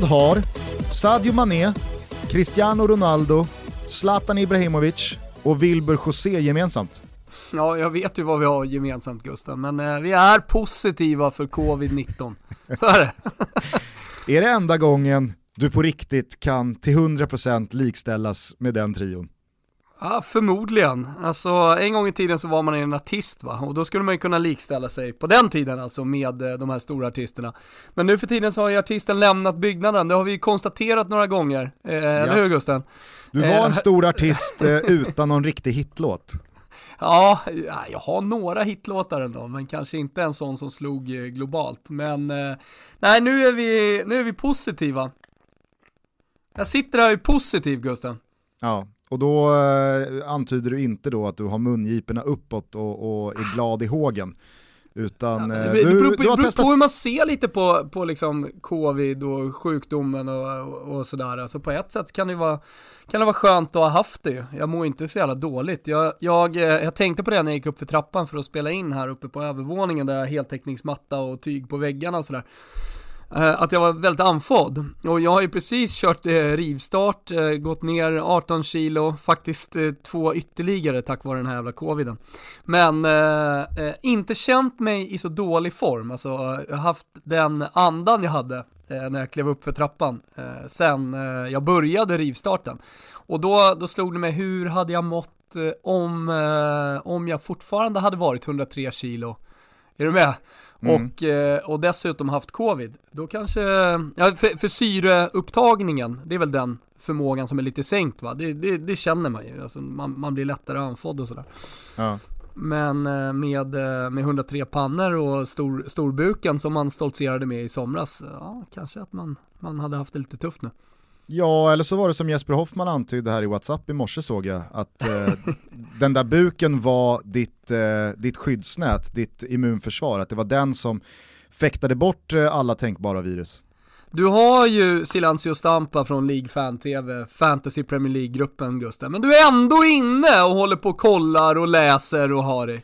Vad har Sadio Mané, Cristiano Ronaldo, Zlatan Ibrahimovic och Wilbur José gemensamt? Ja, jag vet ju vad vi har gemensamt Gusten, men eh, vi är positiva för covid-19. Så är det. är det enda gången du på riktigt kan till 100% likställas med den trion? Ja, förmodligen. Alltså, en gång i tiden så var man en artist va, och då skulle man ju kunna likställa sig, på den tiden alltså, med eh, de här stora artisterna. Men nu för tiden så har ju artisten lämnat byggnaden, det har vi konstaterat några gånger. Eh, ja. Eller hur Gusten? Du var en eh, stor artist eh, utan någon riktig hitlåt. Ja, jag har några hitlåtar ändå, men kanske inte en sån som slog eh, globalt. Men nej, nu är vi, nu är vi positiva. Jag sitter här och är positiv Gusten. Ja, och då eh, antyder du inte då att du har mungiporna uppåt och, och är glad i hågen. Utan, ja, det, du, beror, på, du har testat... på hur man ser lite på, på liksom covid och sjukdomen och, och, och sådär. Alltså på ett sätt kan det, vara, kan det vara skönt att ha haft det Jag mår inte så jävla dåligt. Jag, jag, eh, jag tänkte på det när jag gick upp för trappan för att spela in här uppe på övervåningen där jag har heltäckningsmatta och tyg på väggarna och sådär. Eh, att jag var väldigt andfådd. Och jag har ju precis kört eh, rivstart, eh, gått ner 18 kilo, faktiskt två ytterligare tack vare den här jävla coviden. Men eh, eh, inte känt mig i så dålig form, alltså jag har haft den andan jag hade när jag klev upp för trappan sen jag började rivstarten. Och då, då slog det mig, hur hade jag mått om, om jag fortfarande hade varit 103 kilo? Är du med? Mm. Och, eh, och dessutom haft covid, då kanske, ja, för, för syreupptagningen, det är väl den förmågan som är lite sänkt va? Det, det, det känner man ju, alltså, man, man blir lättare andfådd och sådär. Ja. Men eh, med, eh, med 103 pannor och stor, storbuken som man stoltserade med i somras, ja kanske att man, man hade haft det lite tufft nu. Ja, eller så var det som Jesper Hoffman antydde här i WhatsApp i morse såg jag, att eh, den där buken var ditt, eh, ditt skyddsnät, ditt immunförsvar, att det var den som fäktade bort eh, alla tänkbara virus. Du har ju Silencio Stampa från League Fan TV, Fantasy Premier League-gruppen Gustav, men du är ändå inne och håller på och kollar och läser och har det.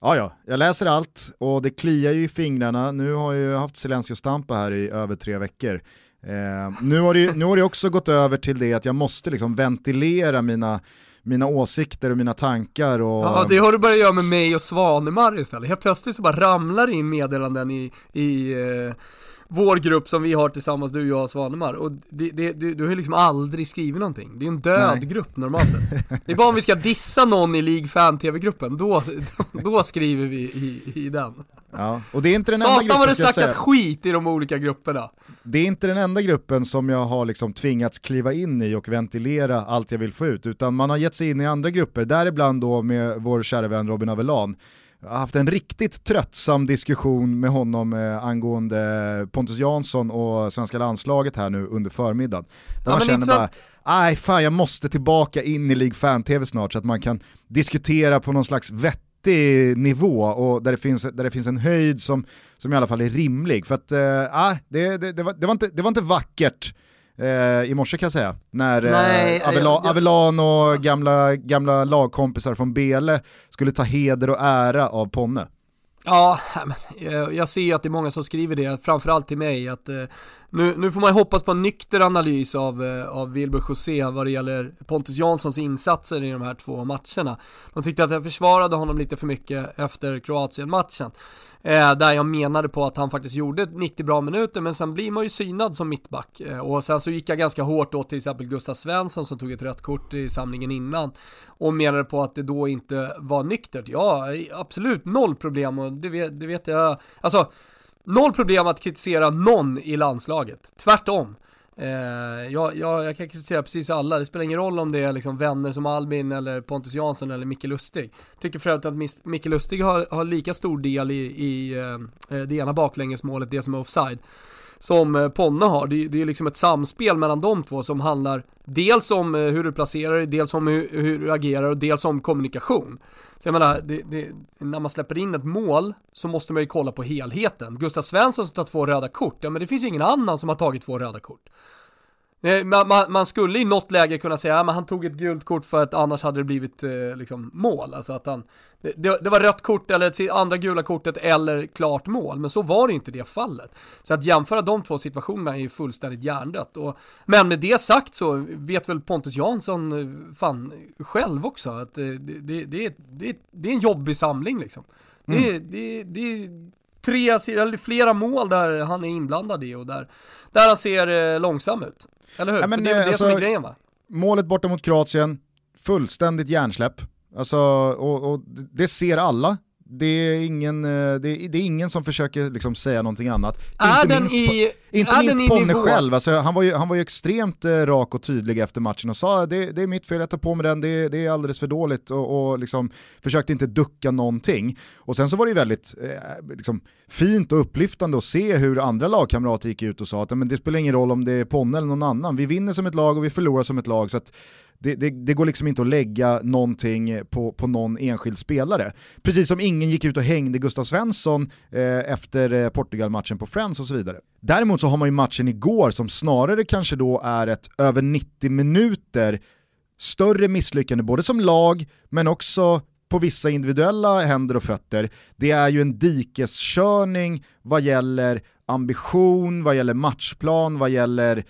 Ja, ja, jag läser allt och det kliar ju i fingrarna. Nu har jag ju haft Silencio Stampa här i över tre veckor. Eh, nu, har det, nu har det också gått över till det att jag måste liksom ventilera mina, mina åsikter och mina tankar. Och... Ja, det har du börjat göra med mig och Svanemar istället. Helt plötsligt så bara ramlar in meddelanden i, i eh, vår grupp som vi har tillsammans, du, jag och Svanemar. Och det, det, du, du har ju liksom aldrig skrivit någonting. Det är en död Nej. grupp normalt sett. Det är bara om vi ska dissa någon i League Fan-TV-gruppen, då, då skriver vi i, i den. Ja, och det är inte den Satan enda gruppen vad det snackas skit i de olika grupperna. Det är inte den enda gruppen som jag har liksom tvingats kliva in i och ventilera allt jag vill få ut, utan man har gett sig in i andra grupper, däribland då med vår kära vän Robin Avellan. Jag har haft en riktigt tröttsam diskussion med honom eh, angående Pontus Jansson och svenska landslaget här nu under förmiddagen. Där ja, man känner bara, nej fan jag måste tillbaka in i League Fan-TV snart så att man kan diskutera på någon slags vett vettig nivå och där det finns, där det finns en höjd som, som i alla fall är rimlig. För att, äh, det, det, det, var, det, var inte, det var inte vackert eh, i morse kan jag säga, när eh, Nej, eh, Avela, jag, Avelan och gamla, gamla lagkompisar från Bele skulle ta heder och ära av Ponne. Ja, eh, jag ser ju att det är många som skriver det, framförallt till mig, att eh, nu, nu får man hoppas på en nykter analys av, eh, av Wilbur José vad det gäller Pontus Janssons insatser i de här två matcherna. De tyckte att jag försvarade honom lite för mycket efter Kroatien-matchen. Eh, där jag menade på att han faktiskt gjorde 90 bra minuter, men sen blir man ju synad som mittback. Eh, och sen så gick jag ganska hårt åt till exempel Gustav Svensson som tog ett rött kort i samlingen innan. Och menade på att det då inte var nyktert. Ja, absolut noll problem och det vet, det vet jag. Alltså, noll problem att kritisera någon i landslaget. Tvärtom. Eh, jag, jag, jag, kan kritisera precis alla, det spelar ingen roll om det är liksom vänner som Albin eller Pontus Jansson eller Micke Lustig. Tycker för övrigt att Micke Lustig har, har lika stor del i, i eh, eh det ena baklängesmålet, det som är offside som eh, Ponna har. Det, det är liksom ett samspel mellan de två som handlar dels om eh, hur du placerar dig, dels om hur, hur, du agerar och dels om kommunikation. Så jag menar, det, det, när man släpper in ett mål så måste man ju kolla på helheten. Gustav Svensson som tar två röda kort, ja men det finns ju ingen annan som har tagit två röda kort. Eh, man, man, man, skulle i något läge kunna säga att ja, han tog ett gult kort för att annars hade det blivit eh, liksom, mål. Alltså att han, det, det, var rött kort eller andra gula kortet eller klart mål, men så var det inte det fallet. Så att jämföra de två situationerna är ju fullständigt hjärndött. Och, men med det sagt så vet väl Pontus Jansson eh, fan själv också att det, det, det, det, det är en jobbig samling liksom. Mm. Det, det, det, tre, eller flera mål där han är inblandad i och där, där han ser långsam ut. Eller hur? Ja, men, För det är väl det alltså, som är grejen va? Målet borta mot Kroatien, fullständigt hjärnsläpp. Alltså, och, och det ser alla det är, ingen, eh, det är, det är ingen som försöker liksom säga någonting annat. Är inte den minst, i, inte är minst Ponne själv, alltså, han, var ju, han var ju extremt eh, rak och tydlig efter matchen och sa det, det är mitt fel, jag tar på mig den, det, det är alldeles för dåligt och, och liksom, försökte inte ducka någonting. Och sen så var det ju väldigt eh, liksom, fint och upplyftande att se hur andra lagkamrater gick ut och sa att men det spelar ingen roll om det är Ponne eller någon annan, vi vinner som ett lag och vi förlorar som ett lag. Så att, det, det, det, går liksom inte att lägga någonting på, på någon enskild spelare. Precis som ingen gick ut och hängde Gustav Svensson eh, efter eh, Portugal-matchen på Friends och så vidare. Däremot så har man ju matchen igår som snarare kanske då är ett över 90 minuter större misslyckande både som lag men också på vissa individuella händer och fötter. Det är ju en dikeskörning vad gäller ambition, vad gäller matchplan, vad gäller,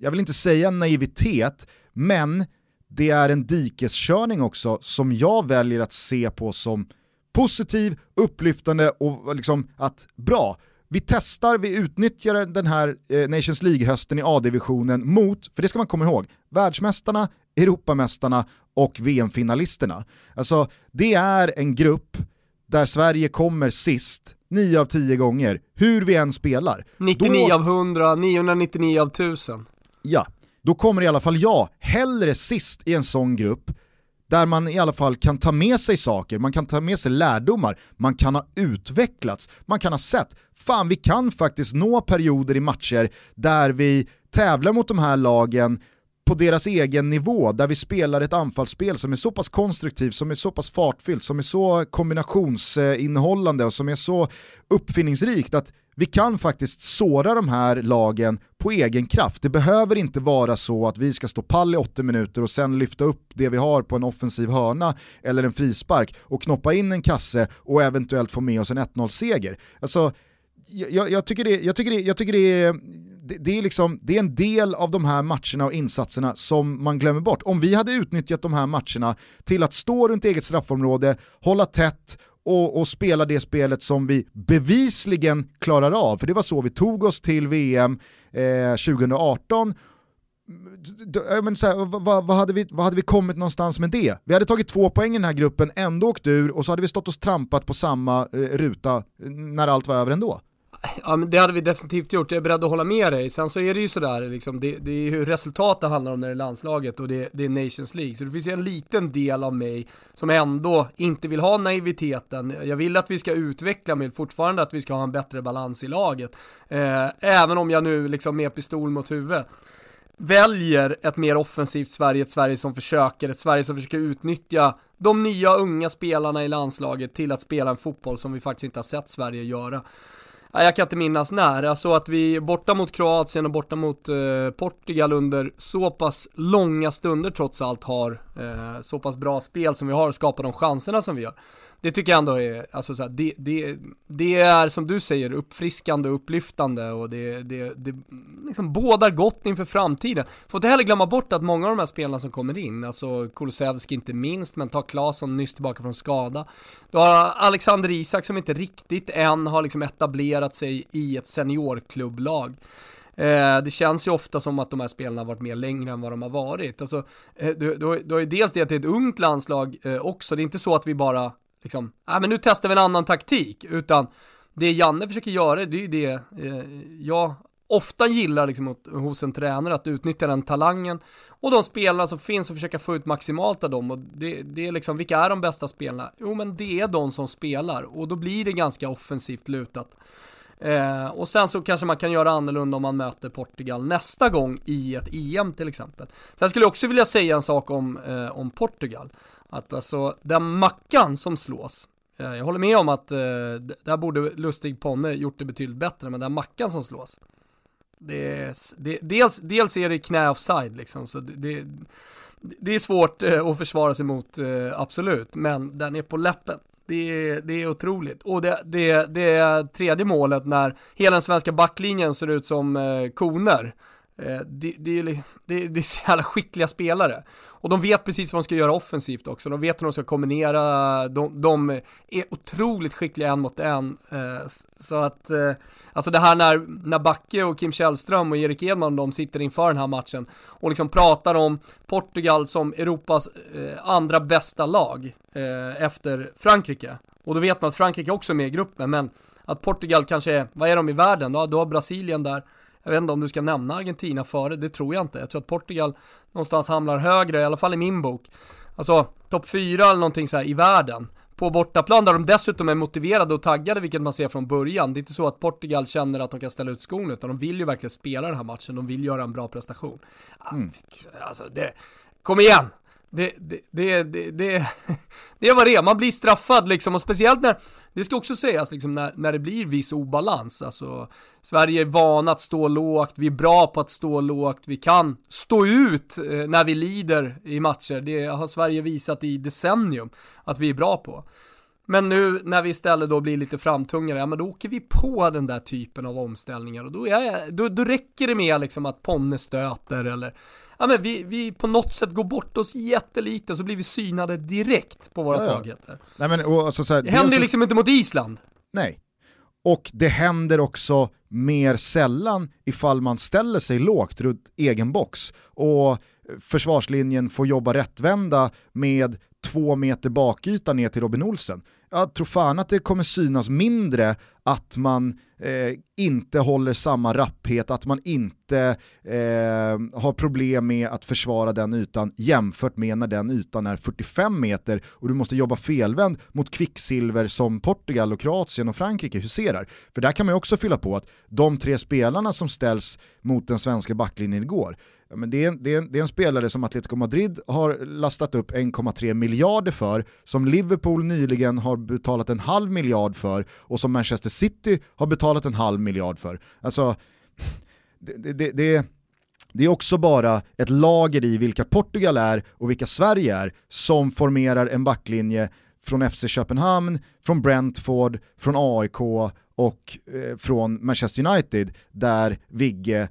jag vill inte säga naivitet, men det är en dikeskörning också som jag väljer att se på som positiv, upplyftande och liksom att bra, vi testar, vi utnyttjar den här eh, Nations League-hösten i A-divisionen mot, för det ska man komma ihåg, världsmästarna, Europamästarna och VM-finalisterna. Alltså det är en grupp där Sverige kommer sist 9 av 10 gånger, hur vi än spelar. 99 Då... av 100, 999 av 1000. Ja, då kommer i alla fall jag hellre sist i en sån grupp där man i alla fall kan ta med sig saker, man kan ta med sig lärdomar, man kan ha utvecklats, man kan ha sett, fan vi kan faktiskt nå perioder i matcher där vi tävlar mot de här lagen på deras egen nivå, där vi spelar ett anfallsspel som är så pass konstruktivt, som är så pass fartfyllt, som är så kombinationsinnehållande och som är så uppfinningsrikt att vi kan faktiskt såra de här lagen på egen kraft. Det behöver inte vara så att vi ska stå pall i 80 minuter och sen lyfta upp det vi har på en offensiv hörna eller en frispark och knoppa in en kasse och eventuellt få med oss en 1-0-seger. Alltså, jag, jag, tycker, det, jag, tycker, det, jag tycker det är det, det, är liksom, det är en del av de här matcherna och insatserna som man glömmer bort. Om vi hade utnyttjat de här matcherna till att stå runt eget straffområde, hålla tätt och, och, spela det spelet som vi bevisligen klarar av, för det var så vi tog oss till VM eh, 2018, men så här, vad, vad, hade vi, vad hade vi kommit någonstans med det? Vi hade tagit två poäng i den här gruppen, ändå åkt ur och så hade vi stått och trampat på samma eh, ruta när allt var över ändå. Ja men det hade vi definitivt gjort, jag är beredd att hålla med dig. Sen så är det ju sådär liksom, det, det är ju resultat det handlar om när det är landslaget och det, det är Nations League. Så det finns ju en liten del av mig som ändå inte vill ha naiviteten. Jag vill att vi ska utveckla men fortfarande att vi ska ha en bättre balans i laget. Eh, även om jag nu liksom med pistol mot huvud väljer ett mer offensivt Sverige, ett Sverige som försöker, ett Sverige som försöker utnyttja de nya unga spelarna i landslaget till att spela en fotboll som vi faktiskt inte har sett Sverige göra jag kan inte minnas när, alltså att vi borta mot Kroatien och borta mot eh, Portugal under så pass långa stunder trots allt har eh, så pass bra spel som vi har och skapar de chanserna som vi gör det tycker jag ändå är, alltså så här, det, det, det är som du säger uppfriskande och upplyftande och det, det, det liksom bådar gott inför framtiden. Får inte heller glömma bort att många av de här spelarna som kommer in, alltså Kulusevski inte minst, men ta Claesson nyss tillbaka från skada. Du har Alexander Isak som inte riktigt än har liksom etablerat sig i ett seniorklubblag. Eh, det känns ju ofta som att de här spelarna har varit med längre än vad de har varit. Alltså, eh, du, du, du har ju dels det att det är ett ungt landslag eh, också, det är inte så att vi bara liksom, ah, men nu testar vi en annan taktik, utan det Janne försöker göra, det är ju det eh, jag ofta gillar liksom, hos en tränare, att utnyttja den talangen och de spelarna som finns och försöka få ut maximalt av dem. Och det, det är liksom, vilka är de bästa spelarna? Jo, men det är de som spelar och då blir det ganska offensivt lutat. Eh, och sen så kanske man kan göra annorlunda om man möter Portugal nästa gång i ett EM till exempel. Sen skulle jag också vilja säga en sak om, eh, om Portugal. Att alltså, den mackan som slås, eh, jag håller med om att eh, där borde Lustig Ponne gjort det betydligt bättre, men den mackan som slås, det, det, dels, dels är det knä offside liksom, så det, det är svårt eh, att försvara sig mot, eh, absolut, men den är på läppen. Det är, det är otroligt. Och det, det, det tredje målet när hela den svenska backlinjen ser ut som eh, koner. Eh, det, det, det, det är så jävla skickliga spelare. Och de vet precis vad de ska göra offensivt också. De vet hur de ska kombinera. De, de är otroligt skickliga en mot en. Eh, så att, eh, alltså det här när, när Backe och Kim Källström och Erik Edman de sitter inför den här matchen och liksom pratar om Portugal som Europas andra bästa lag efter Frankrike. Och då vet man att Frankrike också är med i gruppen, men att Portugal kanske är, vad är de i världen? Ja, du har Brasilien där. Jag vet inte om du ska nämna Argentina före, det tror jag inte. Jag tror att Portugal någonstans hamnar högre, i alla fall i min bok. Alltså, topp fyra eller någonting så i världen. På bortaplan där de dessutom är motiverade och taggade, vilket man ser från början. Det är inte så att Portugal känner att de kan ställa ut skon, utan de vill ju verkligen spela den här matchen, de vill göra en bra prestation. Mm. Alltså, det, kom igen! Det, det, det, det, det, det var det man blir straffad liksom. Och speciellt när, det ska också sägas liksom när, när det blir viss obalans, alltså Sverige är vana att stå lågt, vi är bra på att stå lågt, vi kan stå ut eh, när vi lider i matcher, det har Sverige visat i decennium att vi är bra på. Men nu när vi istället då blir lite framtungare, ja men då åker vi på den där typen av omställningar. Och då, är, då, då räcker det med liksom att Ponne stöter eller ja men vi, vi på något sätt går bort oss jättelite så blir vi synade direkt på våra ja, svagheter. Nej, men, och, alltså, så här, det händer ju liksom inte mot Island. Nej, och det händer också mer sällan ifall man ställer sig lågt runt egen box och försvarslinjen får jobba rättvända med två meter bakyta ner till Robin Olsen jag tror fan att det kommer synas mindre att man eh, inte håller samma rapphet, att man inte eh, har problem med att försvara den ytan jämfört med när den ytan är 45 meter och du måste jobba felvänd mot kvicksilver som Portugal och Kroatien och Frankrike huserar. För där kan man ju också fylla på att de tre spelarna som ställs mot den svenska backlinjen igår, Ja, men det, är en, det, är en, det är en spelare som Atletico Madrid har lastat upp 1,3 miljarder för, som Liverpool nyligen har betalat en halv miljard för och som Manchester City har betalat en halv miljard för. Alltså, det, det, det, det är också bara ett lager i vilka Portugal är och vilka Sverige är som formerar en backlinje från FC Köpenhamn, från Brentford, från AIK och eh, från Manchester United där Vigge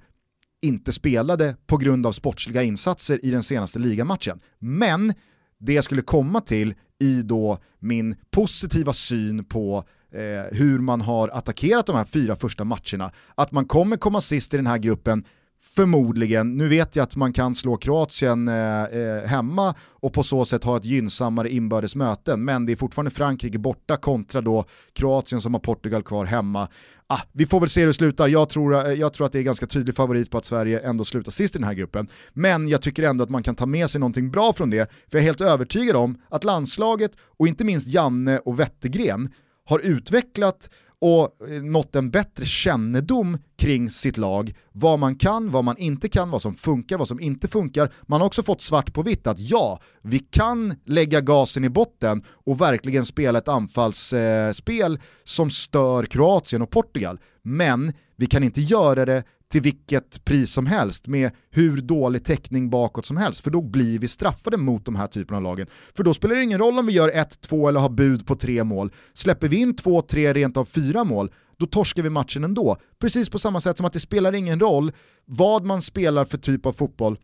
inte spelade på grund av sportsliga insatser i den senaste ligamatchen. Men det jag skulle komma till i då min positiva syn på eh, hur man har attackerat de här fyra första matcherna, att man kommer komma sist i den här gruppen Förmodligen, nu vet jag att man kan slå Kroatien eh, eh hemma och på så sätt ha ett gynnsammare inbördes möten, men det är fortfarande Frankrike borta kontra då Kroatien som har Portugal kvar hemma. Ah, vi får väl se hur det slutar, jag tror, eh, jag tror att det är ganska tydlig favorit på att Sverige ändå slutar sist i den här gruppen. Men jag tycker ändå att man kan ta med sig någonting bra från det, för jag är helt övertygad om att landslaget och inte minst Janne och Wettergren har utvecklat och nått en bättre kännedom kring sitt lag, vad man kan, vad man inte kan, vad som funkar, vad som inte funkar. Man har också fått svart på vitt att ja, vi kan lägga gasen i botten och verkligen spela ett anfallsspel som stör Kroatien och Portugal, men vi kan inte göra det till vilket pris som helst med hur dålig täckning bakåt som helst, för då blir vi straffade mot de här typerna av lagen. För då spelar det ingen roll om vi gör 1-2 eller har bud på tre mål. Släpper vi in 2-3, rent av fyra mål, då torskar vi matchen ändå. Precis på samma sätt som att det spelar ingen roll vad man spelar för typ av fotboll,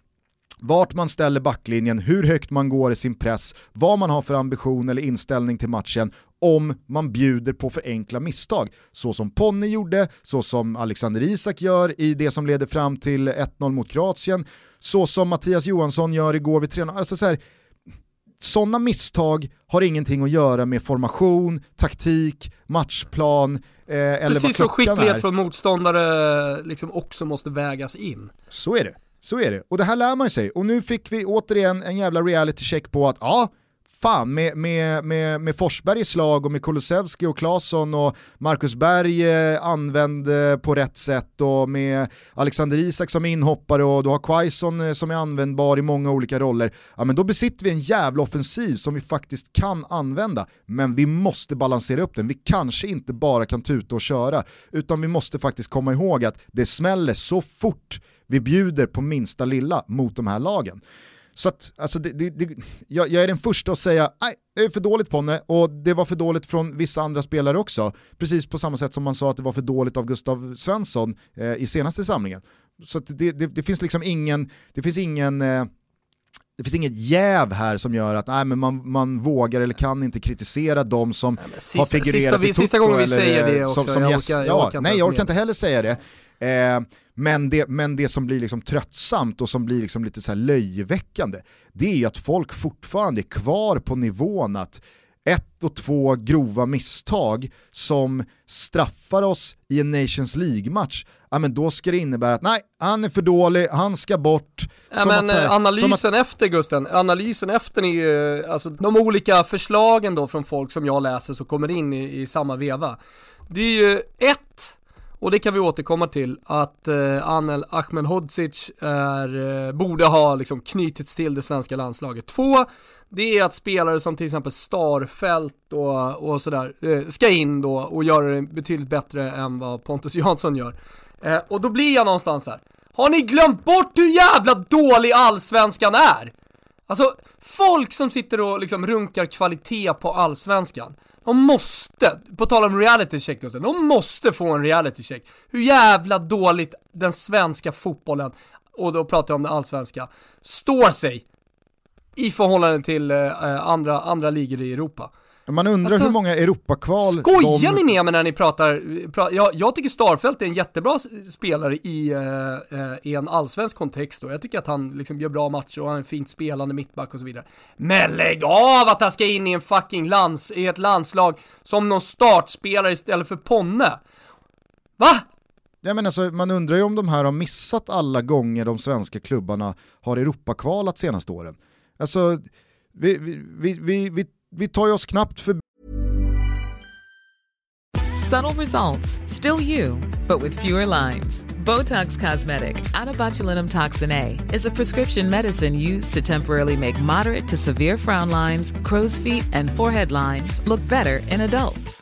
vart man ställer backlinjen, hur högt man går i sin press, vad man har för ambition eller inställning till matchen om man bjuder på för enkla misstag. Så som Ponne gjorde, så som Alexander Isak gör i det som leder fram till 1-0 mot Kroatien, så som Mattias Johansson gör igår vid 3-0. Alltså så här, sådana misstag har ingenting att göra med formation, taktik, matchplan eh, eller Precis vad så skicklighet är. från motståndare liksom också måste vägas in. Så är det. Så är det. Och det här lär man sig. Och nu fick vi återigen en jävla reality check på att ja, fan med, med, med, med Forsberg i slag och med Kulusevski och Claesson och Marcus Berg eh, använd eh, på rätt sätt och med Alexander Isak som inhoppare och du har Quaison eh, som är användbar i många olika roller, ja men då besitter vi en jävla offensiv som vi faktiskt kan använda, men vi måste balansera upp den. Vi kanske inte bara kan tuta och köra, utan vi måste faktiskt komma ihåg att det smäller så fort vi bjuder på minsta lilla mot de här lagen. Så att, alltså det, det, det, jag, jag, är den första att säga, nej, det är för dåligt Ponne, och det var för dåligt från vissa andra spelare också. Precis på samma sätt som man sa att det var för dåligt av Gustav Svensson eh, i senaste samlingen. Så det, finns liksom ingen, det finns ingen eh, det finns inget jäv här som gör att nej, men man, man vågar eller kan inte kritisera de som nej, sista, har figurerat sista, i Sista gången vi säger det också, som, som jag, orkar, jag orkar Nej, jag orkar inte heller säga det. Eh, men, det men det som blir liksom tröttsamt och som blir liksom lite så löjeväckande, det är ju att folk fortfarande är kvar på nivån att ett och två grova misstag som straffar oss i en Nations League-match, ja men då ska det innebära att nej, han är för dålig, han ska bort. Ja, men här, analysen att... efter Gusten, analysen efter ni, alltså de olika förslagen då från folk som jag läser som kommer in i, i samma veva. Det är ju ett, och det kan vi återkomma till, att eh, Anel Ahmedhodzic är, eh, borde ha liksom knutits till det svenska landslaget. Två, det är att spelare som till exempel Starfelt och, och sådär eh, ska in då och göra det betydligt bättre än vad Pontus Jansson gör. Eh, och då blir jag någonstans här. Har ni glömt bort hur jävla dålig allsvenskan är? Alltså, folk som sitter och liksom runkar kvalitet på allsvenskan. De måste, på tal om reality check Gusten, de måste få en reality check. Hur jävla dåligt den svenska fotbollen, och då pratar jag om den allsvenska, står sig i förhållande till eh, eh andra, andra ligor i Europa. Man undrar alltså, hur många Europakval Skojar de... ni med mig när ni pratar, pra, jag, jag, tycker Starfelt är en jättebra spelare i, eh, eh, i en allsvensk kontext och jag tycker att han liksom gör bra matcher och han är en fint spelande mittback och så vidare. Men lägg av att han ska in i en fucking lands, i ett landslag som någon startspelare istället för Ponne. Va? Ja, men alltså, man undrar ju om de här har missat alla gånger de svenska klubbarna har Europakvalat senaste åren. Alltså, vi, vi, vi, vi, vi tar oss knappt för... Subtle results, still you, but with fewer lines. Botox Cosmetic, out botulinum toxin A, is a prescription medicine used to temporarily make moderate to severe frown lines, crow's feet, and forehead lines look better in adults.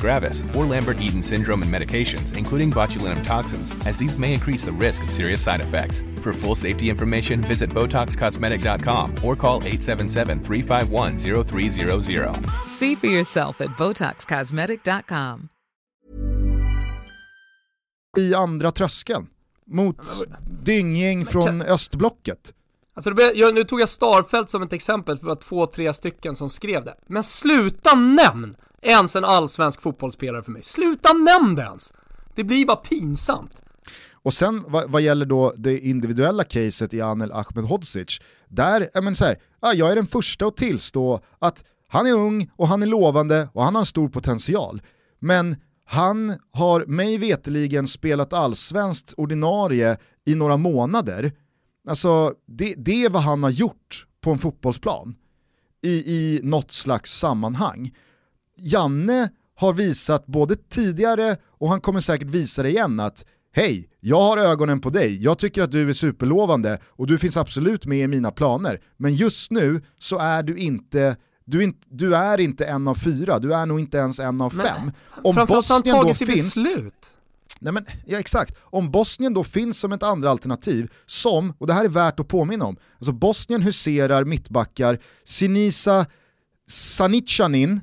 gravis, or Lambert-Eaton syndrome and medications, including botulinum toxins, as these may increase the risk of serious side effects. For full safety information, visit BotoxCosmetic.com or call 877-351-0300. See for yourself at BotoxCosmetic.com. I andra tröskeln mot dynggäng från östblocket. Alltså, jag, nu tog jag Starfelt som ett exempel för att två, tre stycken som skrev det. Men sluta nämn ens en allsvensk fotbollsspelare för mig. Sluta nämn det ens! Det blir bara pinsamt. Och sen vad, vad, gäller då det individuella caset i Anel Ahmedhodzic, där, jag, men så här, jag är den första att tillstå att han är ung och han är lovande och han har en stor potential. Men han har mig veteligen spelat allsvenskt ordinarie i några månader. Alltså det, det är vad han har gjort på en fotbollsplan i, i något slags sammanhang. Janne har visat både tidigare och han kommer säkert visa det igen att hej, jag har ögonen på dig, jag tycker att du är superlovande och du finns absolut med i mina planer, men just nu så är du inte du är, inte, du är inte en av fyra, du är nog inte ens en av men, fem. Om Bosnien då finns... Beslut. Nej men, ja exakt. Om Bosnien då finns som ett andra alternativ, som, och det här är värt att påminna om, alltså Bosnien huserar mittbackar, Sinisa Sanicanin,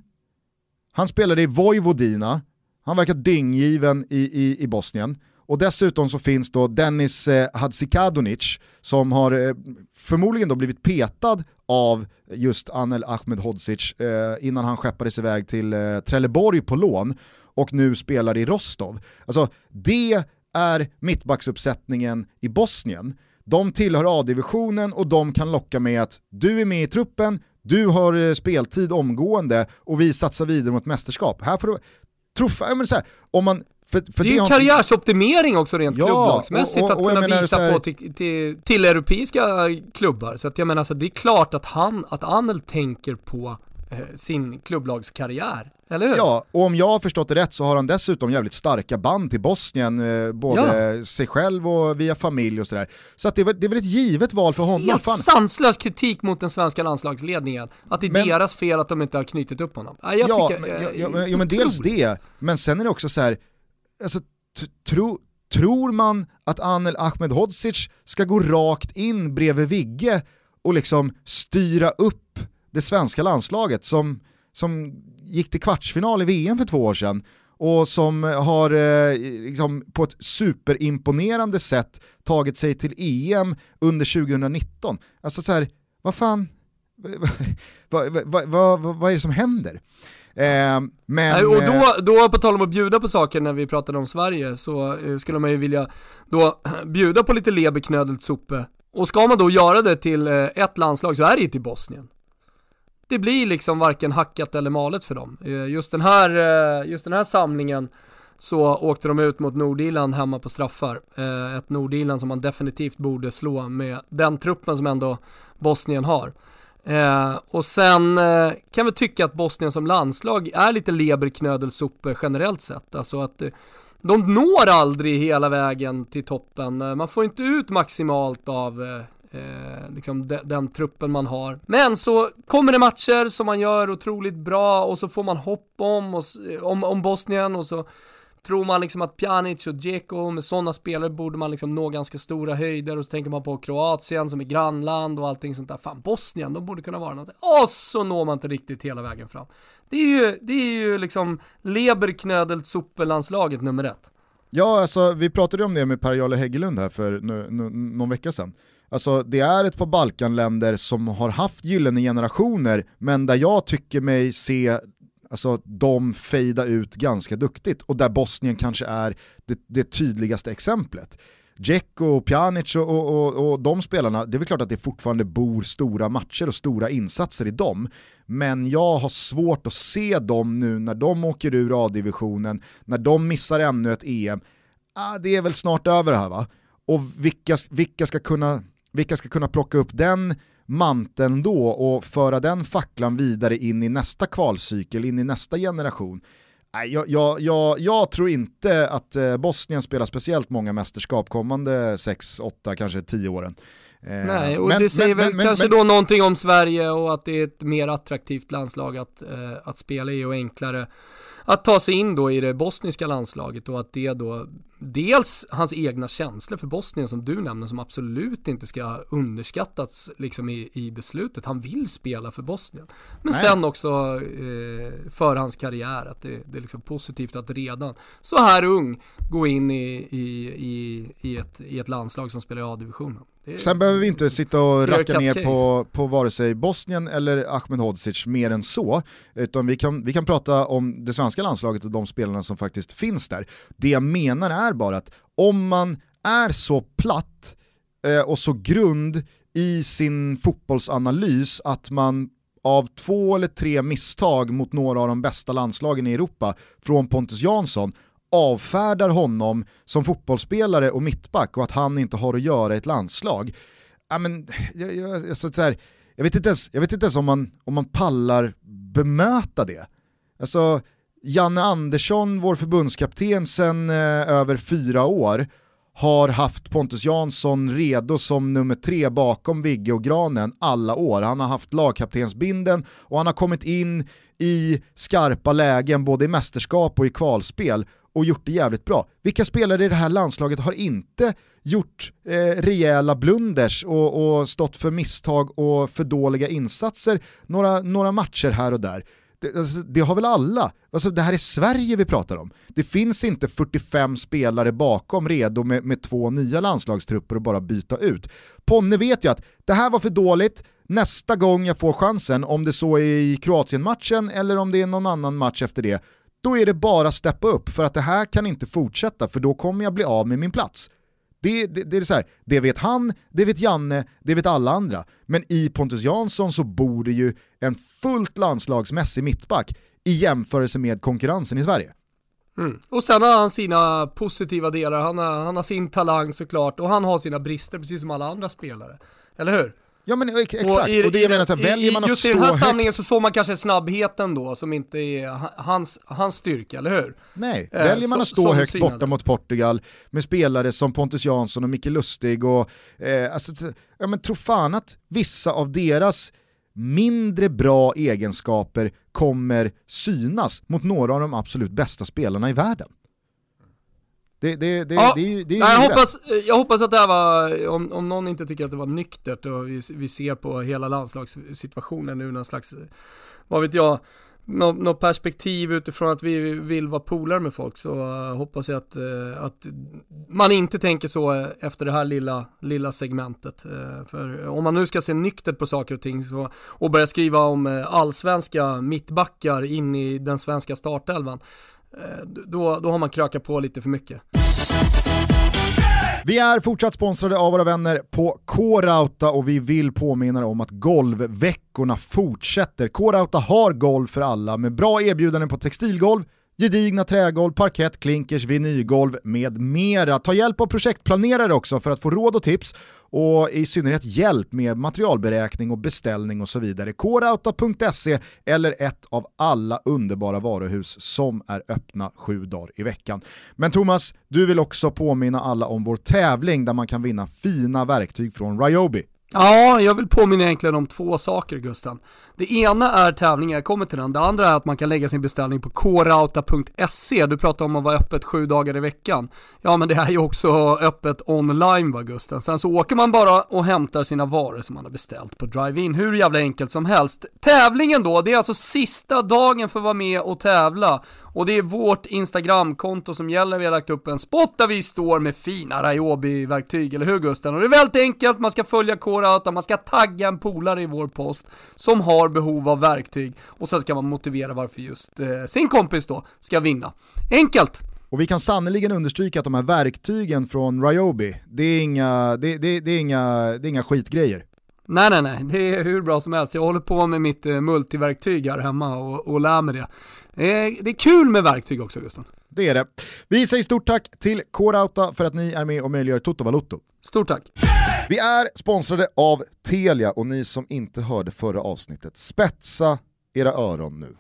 han spelade i Vojvodina, han verkar dynggiven i, i, i Bosnien, Och dessutom så finns då Dennis eh, Hadzikadunic som har eh, förmodligen då blivit petad av just Anel Ahmedhodzic eh, innan han skeppades iväg till eh, Trelleborg på lån och nu spelar i Rostov. Alltså det är mittbacksuppsättningen i Bosnien. De tillhör A-divisionen och de kan locka med att du är med i truppen, du har eh, speltid omgående och vi satsar vidare mot mästerskap. Här får du, tro, men så här, om man för, för det är ju en karriärsoptimering också rent ja, klubblagsmässigt och, och, och att kunna visa här... på till, till, till, europeiska klubbar. Så att jag menar, alltså, det är klart att han, att Anel tänker på sin klubblagskarriär. Eller hur? Ja, och om jag har förstått det rätt så har han dessutom jävligt starka band till Bosnien, eh, både ja. sig själv och via familj och sådär. Så att det, är, det är väl ett givet val för honom. Helt Fan. sanslös kritik mot den svenska landslagsledningen. Att det är men, deras fel att de inte har knutit upp honom. Jag ja, tycker, men, ja, ja, ja, men dels det, men sen är det också så här, alltså, tro, tror man att Anel Ahmedhodzic ska gå rakt in bredvid Vigge och liksom styra upp det svenska landslaget som, som gick till kvartsfinal i VM för två år sedan och som har eh, liksom på ett superimponerande sätt tagit sig till EM under 2019. Alltså så här, vad fan, vad, vad, vad, vad är det som händer? Eh, men, och då, eh, då, på tal om att bjuda på saker när vi pratade om Sverige, så eh, skulle man ju vilja då bjuda på lite leberknödelt sope. Och ska man då göra det till eh, ett landslag så är det ju till Bosnien. Det blir liksom varken hackat eller malet för dem. Eh, just den här, eh, just den här samlingen så åkte de ut mot Nordirland hemma på straffar. Eh, ett Nordirland som man definitivt borde slå med den truppen som ändå Bosnien har. Eh, och sen eh, kan vi tycka att Bosnien som landslag är lite leberknödelsuppe generellt sett. Alltså att eh, de når aldrig hela vägen till toppen. Man får inte ut maximalt av eh, liksom de, den truppen man har. Men så kommer det matcher som man gör otroligt bra och så får man hopp om, och, om, om Bosnien och så Tror man liksom att Pjanic och Dzeko, med sådana spelare borde man liksom nå ganska stora höjder och så tänker man på Kroatien som är grannland och allting sånt där. Fan, Bosnien, de borde kunna vara något. Och så når man inte riktigt hela vägen fram. Det är ju, det är ju liksom leberknödelt soppelandslaget nummer ett. Ja, alltså vi pratade om det med Per-Jarle Hägglund här för någon vecka sedan. Alltså det är ett par Balkanländer som har haft gyllene generationer, men där jag tycker mig se Alltså de fejda ut ganska duktigt och där Bosnien kanske är det, det tydligaste exemplet. Dzeko, Pjanic och, och, och, och de spelarna, det är väl klart att det fortfarande bor stora matcher och stora insatser i dem. Men jag har svårt att se dem nu när de åker ur A-divisionen, när de missar ännu ett EM. Ah, det är väl snart över det här va? Och vilka, vilka, ska kunna, vilka ska kunna plocka upp den manteln då och föra den facklan vidare in i nästa kvalcykel, in i nästa generation. Jag, jag, jag, jag tror inte att eh, Bosnien spelar speciellt många mästerskap kommande 6, 8, kanske 10 åren. Eh, Nej, och men, det säger men, väl men, kanske då någonting om Sverige och att det är ett mer attraktivt landslag att, eh, att spela i och enklare att ta sig in då i det bosniska landslaget och att det då dels hans egna känslor för Bosnien som du nämner som absolut inte ska underskattas liksom i, i beslutet. Han vill spela för Bosnien. Men Nej. sen också eh, för hans karriär att det, det är liksom positivt att redan så här ung gå in i, i, i, i, ett, i ett landslag som spelar i A-divisionen. Sen behöver vi inte sitta och racka ner på, på vare sig Bosnien eller Ahmedhodzic mer än så, utan vi kan, vi kan prata om det svenska landslaget och de spelarna som faktiskt finns där. Det jag menar är bara att om man är så platt eh, och så grund i sin fotbollsanalys att man av två eller tre misstag mot några av de bästa landslagen i Europa från Pontus Jansson avfärdar honom som fotbollsspelare och mittback och att han inte har att göra i ett landslag. Ja, men, jag, jag, så här, jag, vet inte ens, jag vet inte ens om man, om man pallar bemöta det. Alltså, Janne Andersson, vår förbundskapten sedan eh, över fyra år, har haft Pontus Jansson redo som nummer tre bakom Vigge och Granen alla år. Han har haft lagkaptensbinden och han har kommit in i skarpa lägen både i mästerskap och i kvalspel och gjort det jävligt bra. Vilka spelare i det här landslaget har inte gjort eh, rejäla blunders och, och, stått för misstag och för dåliga insatser några, några matcher här och där? Det, alltså, det, har väl alla? Alltså, det här är Sverige vi pratar om. Det finns inte 45 spelare bakom redo med, med två nya landslagstrupper och bara byta ut. Ponne vet ju att det här var för dåligt, nästa gång jag får chansen, om det så är i Kroatien-matchen eller om det är någon annan match efter det, då är det bara steppa upp för att det här kan inte fortsätta för då kommer jag bli av med min plats. Det, det, det, är så här, det vet han, det vet Janne, det vet alla andra. Men i Pontus Jansson så bor det ju en fullt landslagsmässig mittback i jämförelse med konkurrensen i Sverige. Mm. Och sen har han sina positiva delar, han har, han har sin talang såklart och han har sina brister precis som alla andra spelare. Eller hur? Ja men exakt, och, i, och det jag menar, så här, väljer man att Just i den här samlingen så såg man kanske snabbheten då som inte är hans, hans styrka, eller hur? Nej, eh, väljer man att stå högt synades. borta mot Portugal med spelare som Pontus Jansson och Micke Lustig och, eh, alltså, ja men tro fan att vissa av deras mindre bra egenskaper kommer synas mot några av de absolut bästa spelarna i världen. Det, det, det, ja, det, det, nej, jag, hoppas, jag hoppas att det här var, om, om någon inte tycker att det var nyktert och vi, vi ser på hela landslagssituationen nu någon slags, vad vet jag, något nå perspektiv utifrån att vi vill vara polare med folk så uh, hoppas jag att, uh, att man inte tänker så uh, efter det här lilla, lilla segmentet. för om man nu ska se nyktert på saker och ting så, och börja skriva om allsvenska mittbackar in i den svenska startelvan Eh, Eh, då, då har man krökat på lite för mycket. Vi är fortsatt sponsrade av våra vänner på K-Rauta och vi vill påminna om att golvveckorna fortsätter. K-Rauta har golv för alla med bra erbjudanden på textilgolv, gedigna trägolv, parkett, klinkers, vinylgolv med mera. Ta hjälp av projektplanerare också för att få råd och tips och i synnerhet hjälp med materialberäkning och beställning och så vidare. Korauta.se eller ett av alla underbara varuhus som är öppna sju dagar i veckan. Men Thomas, du vill också påminna alla om vår tävling där man kan vinna fina verktyg från Ryobi. Ja, jag vill påminna egentligen om två saker Gusten. Det ena är tävlingen, jag kommer till den. Det andra är att man kan lägga sin beställning på krauta.se Du pratar om att vara öppet sju dagar i veckan. Ja, men det är ju också öppet online va Gusten. Sen så åker man bara och hämtar sina varor som man har beställt på drive-in. Hur jävla enkelt som helst. Tävlingen då, det är alltså sista dagen för att vara med och tävla. Och det är vårt Instagramkonto som gäller. Vi har lagt upp en spot där vi står med fina Rayobi-verktyg, eller hur Gusten? Och det är väldigt enkelt, man ska följa Core man ska tagga en polare i vår post som har behov av verktyg och sen ska man motivera varför just eh, sin kompis då ska vinna. Enkelt! Och vi kan sannoliken understryka att de här verktygen från Ryobi, det är inga, det, det, det är inga, det är inga skitgrejer. Nej, nej, nej, det är hur bra som helst. Jag håller på med mitt eh, multiverktyg här hemma och, och lär mig det. Det är, det är kul med verktyg också Gusten. Det är det. Vi säger stort tack till K-Rauta för att ni är med och möjliggör Toto Valuto. Stort tack. Vi är sponsrade av Telia och ni som inte hörde förra avsnittet, spetsa era öron nu.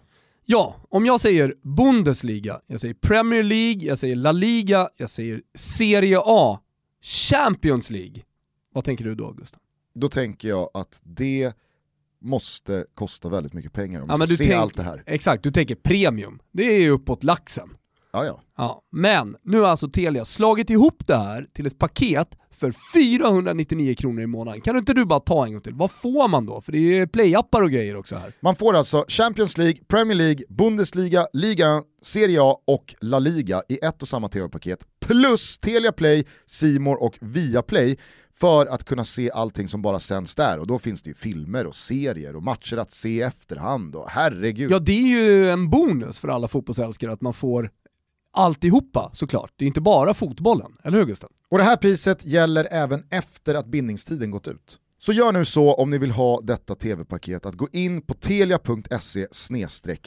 Ja, om jag säger Bundesliga, jag säger Premier League, jag säger La Liga, jag säger Serie A, Champions League. Vad tänker du då Gustav? Då tänker jag att det måste kosta väldigt mycket pengar om ja, man ska se tänk, allt det här. Exakt, du tänker premium. Det är ju uppåt laxen. Ja, ja. ja. Men nu har alltså Telia slagit ihop det här till ett paket för 499 kronor i månaden. Kan du inte du bara ta en gång till? Vad får man då? För det är ju playappar och grejer också här. Man får alltså Champions League, Premier League, Bundesliga, Liga, Serie A och La Liga i ett och samma tv-paket. Plus Telia Play, Simor och Viaplay för att kunna se allting som bara sänds där. Och då finns det ju filmer och serier och matcher att se i efterhand och herregud. Ja det är ju en bonus för alla fotbollsälskare att man får alltihopa såklart. Det är inte bara fotbollen, eller hur Gustav? Och det här priset gäller även efter att bindningstiden gått ut. Så gör nu så om ni vill ha detta tv-paket att gå in på telia.se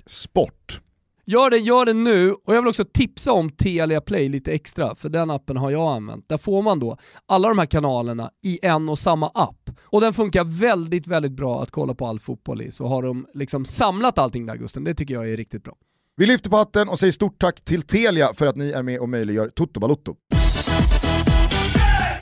sport. Gör det, gör det nu och jag vill också tipsa om Telia Play lite extra, för den appen har jag använt. Där får man då alla de här kanalerna i en och samma app. Och den funkar väldigt, väldigt bra att kolla på all fotboll i. Så har de liksom samlat allting där Gusten, det tycker jag är riktigt bra. Vi lyfter på hatten och säger stort tack till Telia för att ni är med och möjliggör Toto Balotto.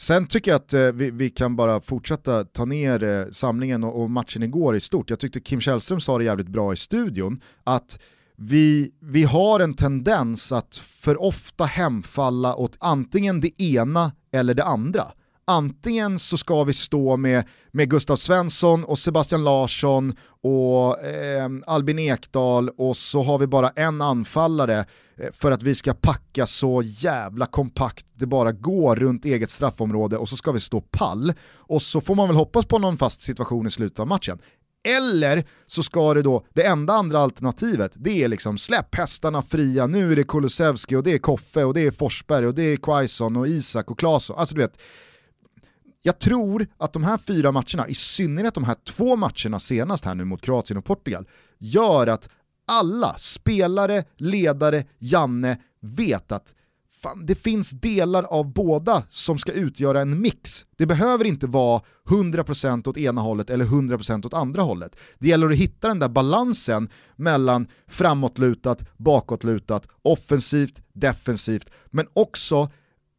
Sen tycker jag att eh, vi, vi, kan bara fortsätta ta ner eh, samlingen och, och, matchen igår i stort. Jag tyckte Kim Källström sa det jävligt bra i studion, att vi, vi har en tendens att för ofta hemfalla åt antingen det ena eller det andra antingen så ska vi stå med, med Gustav Svensson och Sebastian Larsson och eh, Albin Ekdal och så har vi bara en anfallare eh, för att vi ska packa så jävla kompakt det bara går runt eget straffområde och så ska vi stå pall och så får man väl hoppas på någon fast situation i slutet av matchen. Eller så ska det då, det enda andra alternativet, det är liksom släpp hästarna fria, nu är det Kulusevski och det är Koffe och det är Forsberg och det är Quaison och Isak och Claesson. Alltså du vet, jag tror att de här fyra matcherna, i synnerhet de här två matcherna senast här nu mot Kroatien och Portugal, gör att alla spelare, ledare, Janne vet att fan, det finns delar av båda som ska utgöra en mix. Det behöver inte vara 100% åt ena hållet eller 100% åt andra hållet. Det gäller att hitta den där balansen mellan framåtlutat, bakåtlutat, offensivt, defensivt, men också,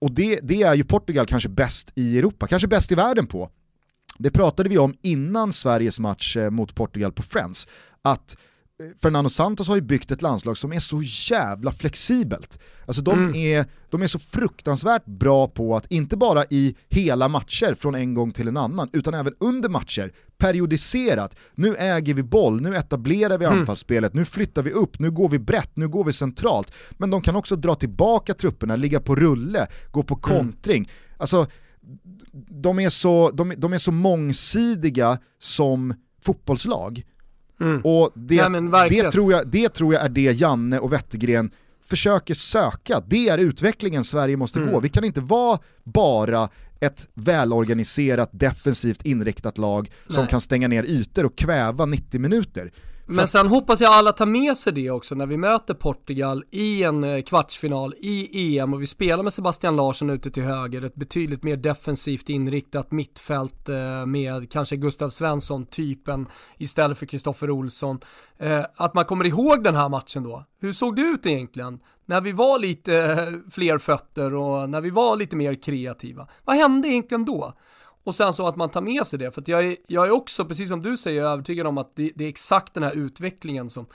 och det, det är ju Portugal kanske bäst i Europa, kanske bäst i världen på. Det pratade vi om innan Sveriges match eh, mot Portugal på Friends, att Fernando Santos har ju byggt ett landslag som är så jävla flexibelt. Alltså de, mm. är, de är så fruktansvärt bra på att inte bara i hela matcher från en gång till en annan, utan även under matcher periodiserat. Nu äger vi boll, nu etablerar vi mm. anfallsspelet, nu flyttar vi upp, nu går vi brett, nu går vi centralt. Men de kan också dra tillbaka trupperna, ligga på rulle, gå på mm. kontring. Mm. Alltså, de är, så, de, de är så mångsidiga som fotbollslag Mm. Och det, Nej, det, tror jag, det tror jag är det Janne och Wettergren försöker söka. Det är utvecklingen Sverige måste mm. gå. Vi kan inte vara bara ett välorganiserat, defensivt inriktat lag som Nej. kan stänga ner ytor och kväva 90 minuter. Men sen hoppas jag alla tar med sig det också när vi möter Portugal i en eh, kvartsfinal i EM och vi spelar med Sebastian Larsson ute till höger, ett betydligt mer defensivt inriktat mittfält eh, med kanske Gustav Svensson-typen istället för Kristoffer Olsson. Eh, att man kommer ihåg den här matchen då. Hur såg det ut egentligen? När vi var lite eh, fler fötter och när vi var lite mer kreativa. Vad hände egentligen då? Och sen så att man tar med sig det, för att jag är, jag är också, precis som du säger, övertygad om att det, det är exakt den här utvecklingen som,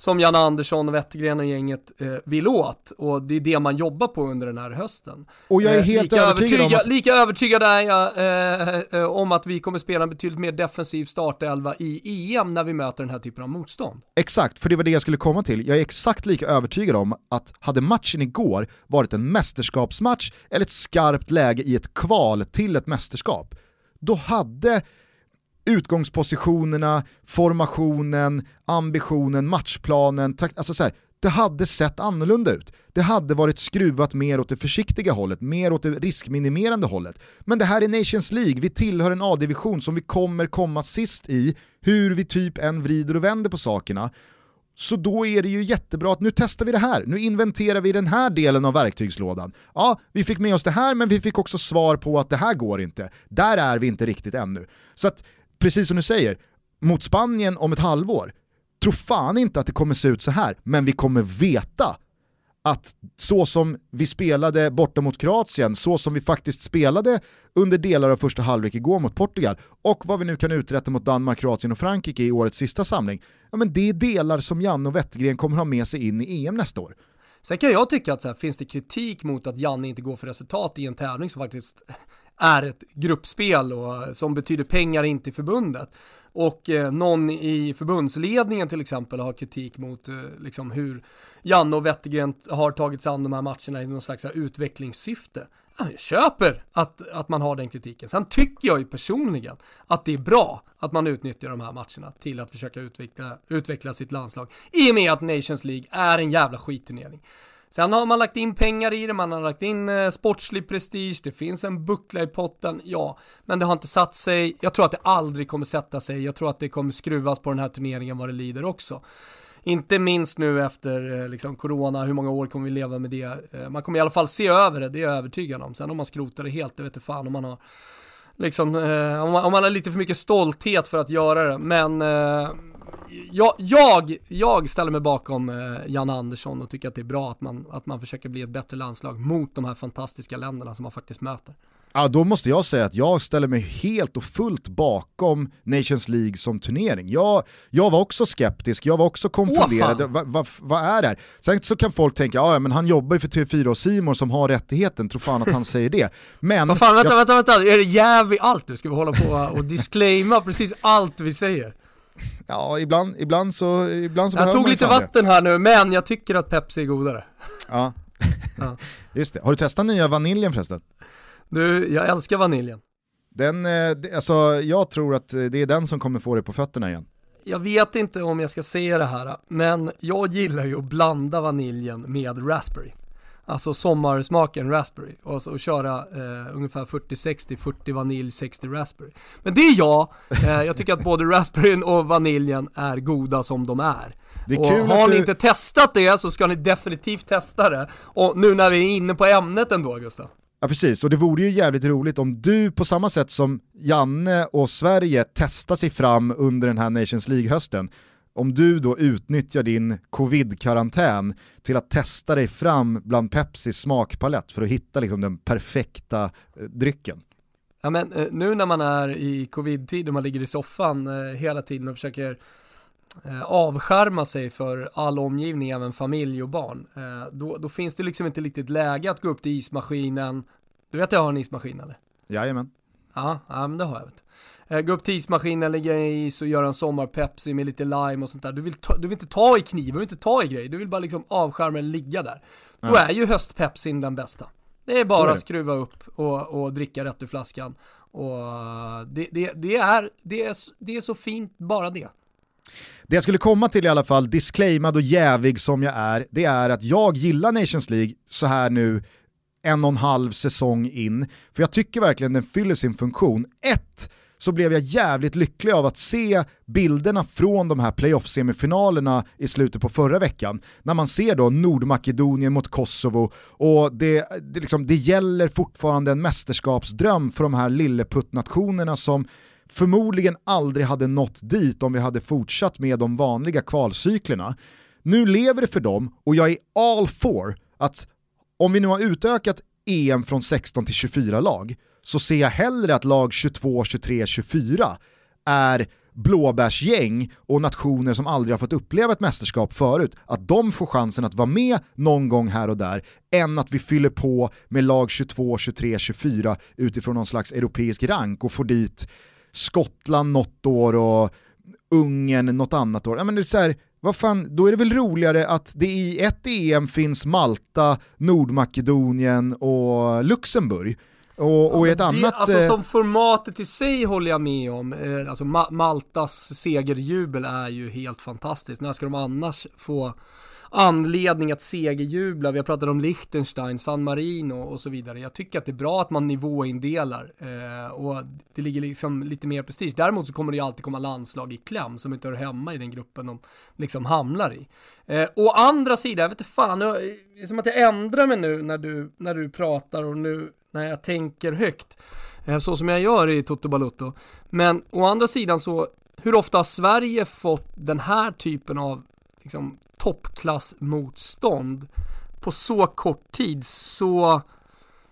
som Janne Andersson och Wettergren och gänget eh, vill åt. Och det är det man jobbar på under den här hösten. Och jag är eh, helt eh, övertygad om att... Lika övertygad är jag eh, eh, om att vi kommer spela en betydligt mer defensiv startelva i EM när vi möter den här typen av motstånd. Exakt, för det var det jag skulle komma till. Jag är exakt lika övertygad om att hade matchen igår varit en mästerskapsmatch eller ett skarpt läge i ett kval till ett mästerskap, då hade utgångspositionerna, formationen, ambitionen, matchplanen, alltså så här, det hade sett annorlunda ut. Det hade varit skruvat mer åt det försiktiga hållet, mer åt det riskminimerande hållet. Men det här är Nations League, vi tillhör en A-division som vi kommer komma sist i, hur vi typ än vrider och vänder på sakerna. Så då är det ju jättebra att nu testar vi det här, nu inventerar vi den här delen av verktygslådan. Ja, vi fick med oss det här men vi fick också svar på att det här går inte. Där är vi inte riktigt ännu. Så att precis som du säger, mot Spanien om ett halvår, tro fan inte att det kommer se ut så här, men vi kommer veta att så som vi spelade borta mot Kroatien, så som vi faktiskt spelade under delar av första halvlek igår mot Portugal och vad vi nu kan uträtta mot Danmark, Kroatien och Frankrike i årets sista samling, ja men det är delar som Janne och Wettergren kommer ha med sig in i EM nästa år. Sen kan jag tycka att så här, finns det kritik mot att Janne inte går för resultat i en tävling som faktiskt är ett gruppspel och som betyder pengar in till förbundet. Och eh, någon i förbundsledningen till exempel har kritik mot eh, liksom hur Janne och Wettergren har tagit sig an de här matcherna i någon slags utvecklingssyfte. jag köper att, att man har den kritiken. Sen tycker jag ju personligen att det är bra att man utnyttjar de här matcherna till att försöka utveckla, utveckla sitt landslag. I och med att Nations League är en jävla skitturnering. Sen har man lagt in pengar i det, man har lagt in eh, sportslig prestige, det finns en buckla i potten, ja, men det har inte satt sig. Jag tror att det aldrig kommer sätta sig, jag tror att det kommer skruvas på den här turneringen vad det lider också. Inte minst nu efter eh, liksom, corona, hur många år kommer vi leva med det? Eh, man kommer i alla fall se över det, det är jag övertygad om. Sen om man skrotar det helt, det vet fan om man har liksom, eh, om, man, om man har lite för mycket stolthet för att göra det. Men eh, jag, jag, jag ställer mig bakom eh, Jan Andersson och tycker att det är bra att man, att man försöker bli ett bättre landslag mot de här fantastiska länderna som man faktiskt möter. Ja, då måste jag säga att jag ställer mig helt och fullt bakom Nations League som turnering. Jag, jag var också skeptisk, jag var också konfunderad. Vad va, va är det här? Sen så kan folk tänka, ja men han jobbar ju för TV4 och Simor som har rättigheten, tror fan att han säger det. Men... Vad fan, vänta, jag... vänta, vänta, är det jävligt allt du ska vi hålla på och disclaima precis allt vi säger? Ja, ibland, ibland så, ibland så Jag tog lite vatten här nu, men jag tycker att Pepsi är godare. Ja, just det. Har du testat nya vaniljen förresten? Du, jag älskar vaniljen. Den, eh, alltså, jag tror att det är den som kommer få dig på fötterna igen. Jag vet inte om jag ska säga det här, men jag gillar ju att blanda vaniljen med raspberry. Alltså sommarsmaken raspberry och, så, och köra eh, ungefär 40-60, 40 vanilj, 60 raspberry. Men det är jag, eh, jag tycker att både raspberryn och vaniljen är goda som de är. är och har ni du... inte testat det så ska ni definitivt testa det. Och nu när vi är inne på ämnet ändå Gustav. Ja precis, och det vore ju jävligt roligt om du på samma sätt som Janne och Sverige testar sig fram under den här Nations League-hösten, om du då utnyttjar din covid-karantän till att testa dig fram bland Pepsis smakpalett för att hitta liksom den perfekta eh, drycken. Ja men eh, nu när man är i covid-tid och man ligger i soffan eh, hela tiden och försöker avskärma sig för all omgivning, även familj och barn, då, då, finns det liksom inte riktigt läge att gå upp till ismaskinen. Du vet att jag har en ismaskin eller? Jajamän. Ja, ja men det har jag vet. Eh, gå upp till ismaskinen, lägga i is och göra en sommarpepsi med lite lime och sånt där. Du vill, ta, du vill inte ta i kniven, du vill inte ta i grejer, du vill bara liksom avskärma den ligga där. Ja. Då är ju höstpepsin den bästa. Det är bara att skruva upp och, och dricka rätt ur flaskan. Och det, det, det, är, det, är, det är så fint, bara det. Det jag skulle komma till i alla fall, disclaimad och jävig som jag är, det är att jag gillar Nations League så här nu en och en halv säsong in, för jag tycker verkligen den fyller sin funktion. Ett, så blev jag jävligt lycklig av att se bilderna från de här playoff-semifinalerna i slutet på förra veckan. När man ser då Nordmakedonien mot Kosovo och det, det, liksom, det gäller fortfarande en mästerskapsdröm för de här lilleputtnationerna som förmodligen aldrig hade nått dit om vi hade fortsatt med de vanliga kvalcyklerna. Nu lever det för dem och jag är all for att om vi nu har utökat EM från 16 till 24 lag så ser jag hellre att lag 22, 23, 24 är blåbärsgäng och nationer som aldrig har fått uppleva ett mästerskap förut, att de får chansen att vara med någon gång här och där, än att vi fyller på med lag 22, 23, 24 utifrån någon slags europeisk rank och får dit Skottland något år och Ungern något annat år. Ja, men det är så här, vad fan, då är det väl roligare att det i ett EM finns Malta, Nordmakedonien och Luxemburg. Och, och ja, ett annat... Alltså eh, som formatet i sig håller jag med om. Eh, alltså Ma Maltas segerjubel är ju helt fantastiskt. När ska de annars få anledning att segerjubla. Vi har pratat om Liechtenstein, San Marino och så vidare. Jag tycker att det är bra att man nivåindelar eh, och det ligger liksom lite mer prestige. Däremot så kommer det ju alltid komma landslag i kläm som inte hör hemma i den gruppen de liksom hamnar i. Eh, å andra sidan, jag vet inte fan, det är som att jag ändrar mig nu när du, när du pratar och nu när jag tänker högt. Eh, så som jag gör i Toto Balutto. Men å andra sidan så, hur ofta har Sverige fått den här typen av liksom, toppklassmotstånd på så kort tid så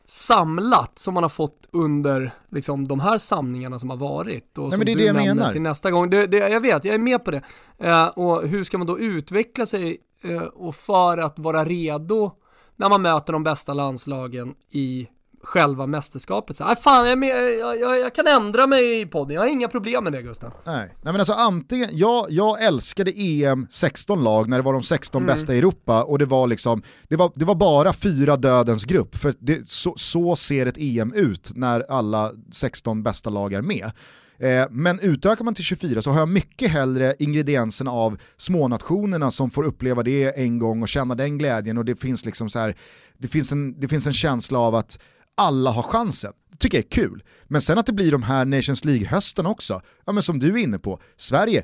samlat som man har fått under liksom, de här samlingarna som har varit. Och Nej, som men det är det jag menar. Till nästa gång. Det, det, jag vet, jag är med på det. Eh, och hur ska man då utveckla sig eh, och för att vara redo när man möter de bästa landslagen i själva mästerskapet. Så, fan, jag, med, jag, jag, jag, kan ändra mig i podden, jag har inga problem med det Gustav. Nej, Nej men alltså antingen, jag, jag älskade EM 16 lag när det var de 16 mm. bästa i Europa och det var liksom, det var, det var bara fyra dödens grupp, för det, så, så ser ett EM ut när alla 16 bästa lag är med. Eh, men utökar man till 24 så har jag mycket hellre ingredienserna av smånationerna som får uppleva det en gång och känna den glädjen och det finns liksom så här, det finns en, det finns en känsla av att alla har chansen. Det tycker jag är kul. Men sen att det blir de här Nations League-hösten också, ja men som du är inne på, Sverige,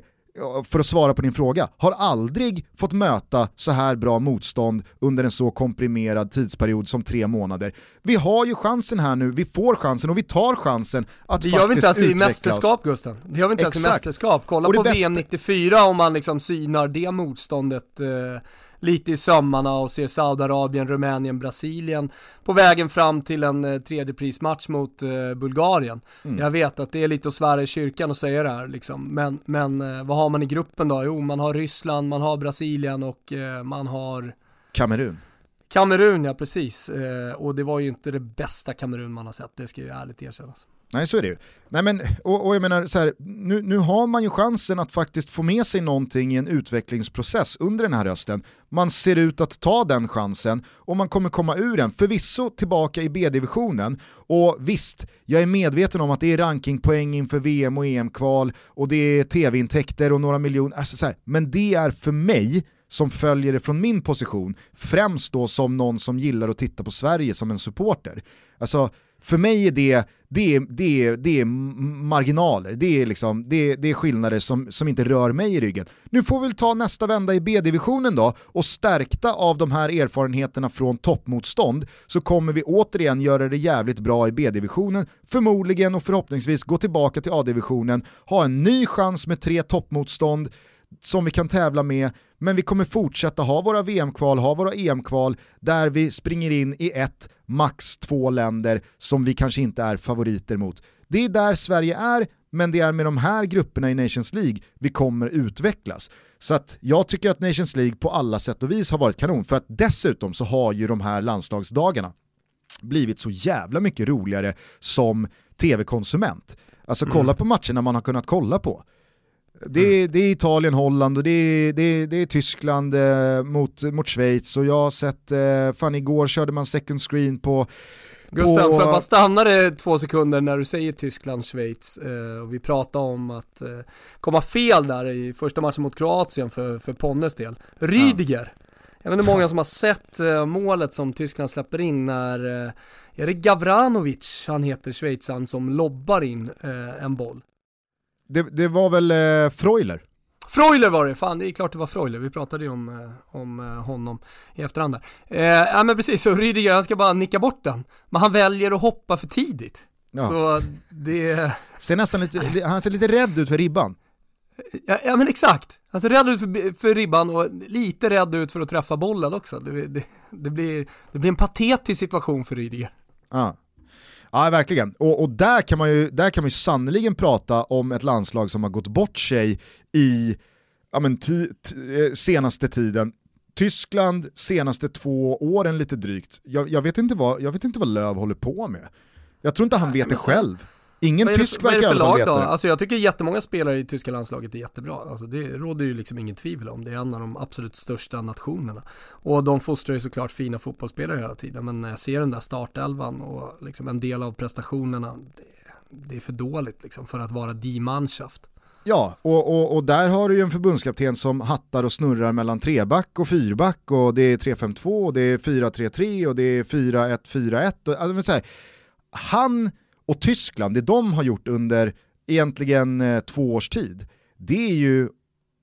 för att svara på din fråga, har aldrig fått möta så här bra motstånd under en så komprimerad tidsperiod som tre månader. Vi har ju chansen här nu, vi får chansen och vi tar chansen att Det gör vi inte ens i mästerskap Gusten. Det gör vi inte ens i mästerskap. Kolla på VM 94 om man liksom synar det motståndet eh, lite i sömmarna och ser Saudiarabien, Rumänien, Brasilien på vägen fram till en eh, tredjeprismatch mot eh, Bulgarien. Mm. Jag vet att det är lite att svära i kyrkan och säga det här liksom, men, men eh, vad har man i gruppen då? Jo, man har Ryssland, man har Brasilien och man har Kamerun. Kamerun ja, precis. Och det var ju inte det bästa Kamerun man har sett, det ska ju ärligt erkännas. Nej så är det ju. Nej, men, och, och jag menar, så här, nu, nu har man ju chansen att faktiskt få med sig någonting i en utvecklingsprocess under den här hösten. Man ser ut att ta den chansen och man kommer komma ur den, förvisso tillbaka i B-divisionen. Och visst, jag är medveten om att det är rankingpoäng inför VM och EM-kval och det är tv-intäkter och några miljoner, alltså, men det är för mig som följer det från min position, främst då som någon som gillar att titta på Sverige som en supporter. Alltså, för mig är det, det, är, det, är, det är marginaler, det är, liksom, det, det är skillnader som, som inte rör mig i ryggen. Nu får vi ta nästa vända i B-divisionen då, och stärkta av de här erfarenheterna från toppmotstånd så kommer vi återigen göra det jävligt bra i B-divisionen, förmodligen och förhoppningsvis gå tillbaka till A-divisionen, ha en ny chans med tre toppmotstånd, som vi kan tävla med, men vi kommer fortsätta ha våra VM-kval, ha våra EM-kval, där vi springer in i ett, max två länder som vi kanske inte är favoriter mot. Det är där Sverige är, men det är med de här grupperna i Nations League vi kommer utvecklas. Så att jag tycker att Nations League på alla sätt och vis har varit kanon, för att dessutom så har ju de här landslagsdagarna blivit så jävla mycket roligare som tv-konsument. Alltså kolla mm. på matcherna man har kunnat kolla på. Det är, mm. det är, Italien, Holland och det är, det är, det är Tyskland eh, mot, mot Schweiz och jag har sett, eh, fan igår körde man second screen på Gustav, får jag bara stanna dig två sekunder när du säger Tyskland, Schweiz eh, och vi pratar om att eh, komma fel där i första matchen mot Kroatien för, för Ponnes del. Rydiger, ja. jag vet inte många som har sett eh, målet som Tyskland släpper in när, eh, är det Gavranovic han heter, schweizaren, som lobbar in eh, en boll. Det, det var väl eh, Freuler? Freuler var det, fan det är klart det var Freuler, vi pratade ju om, eh, om eh, honom i efterhand där. Eh, ja men precis, så Rydiger han ska bara nicka bort den, men han väljer att hoppa för tidigt. Ja. Så det... Ser nästan lite, han ser lite rädd ut för ribban. Ja, ja, men exakt. Han ser rädd ut för, för, ribban och lite rädd ut för att träffa bollen också. Det, det, det, blir, det blir en patetisk situation för Rydiger. Ja. Ja, verkligen. Och, och, där kan man ju, där kan man ju sannoliken prata om ett landslag som har gått bort sig i ja, men eh, senaste tiden. Tyskland senaste två åren lite drygt. Jag, jag, vet inte vad, jag vet inte vad Löv håller på med. Jag tror inte han vet det själv. Ingen tysk verkar i alla fall veta det. Alltså jag tycker jättemånga spelare i tyska landslaget är jättebra. Alltså det råder ju liksom ingen tvivel om. Det är en av de absolut största nationerna. Och de fostrar ju såklart fina fotbollsspelare hela tiden. Men när jag ser den där startelvan och liksom en del av prestationerna, det, det är för dåligt liksom för att vara die Mannschaft. Ja, och, och, och, där har du ju en förbundskapten som hattar och snurrar mellan treback och fyrback och det är 3-5-2 och det är 4-3-3 och det är 4-1-4-1. Alltså, han och Tyskland, det de har gjort under egentligen eh, två års tid, det är ju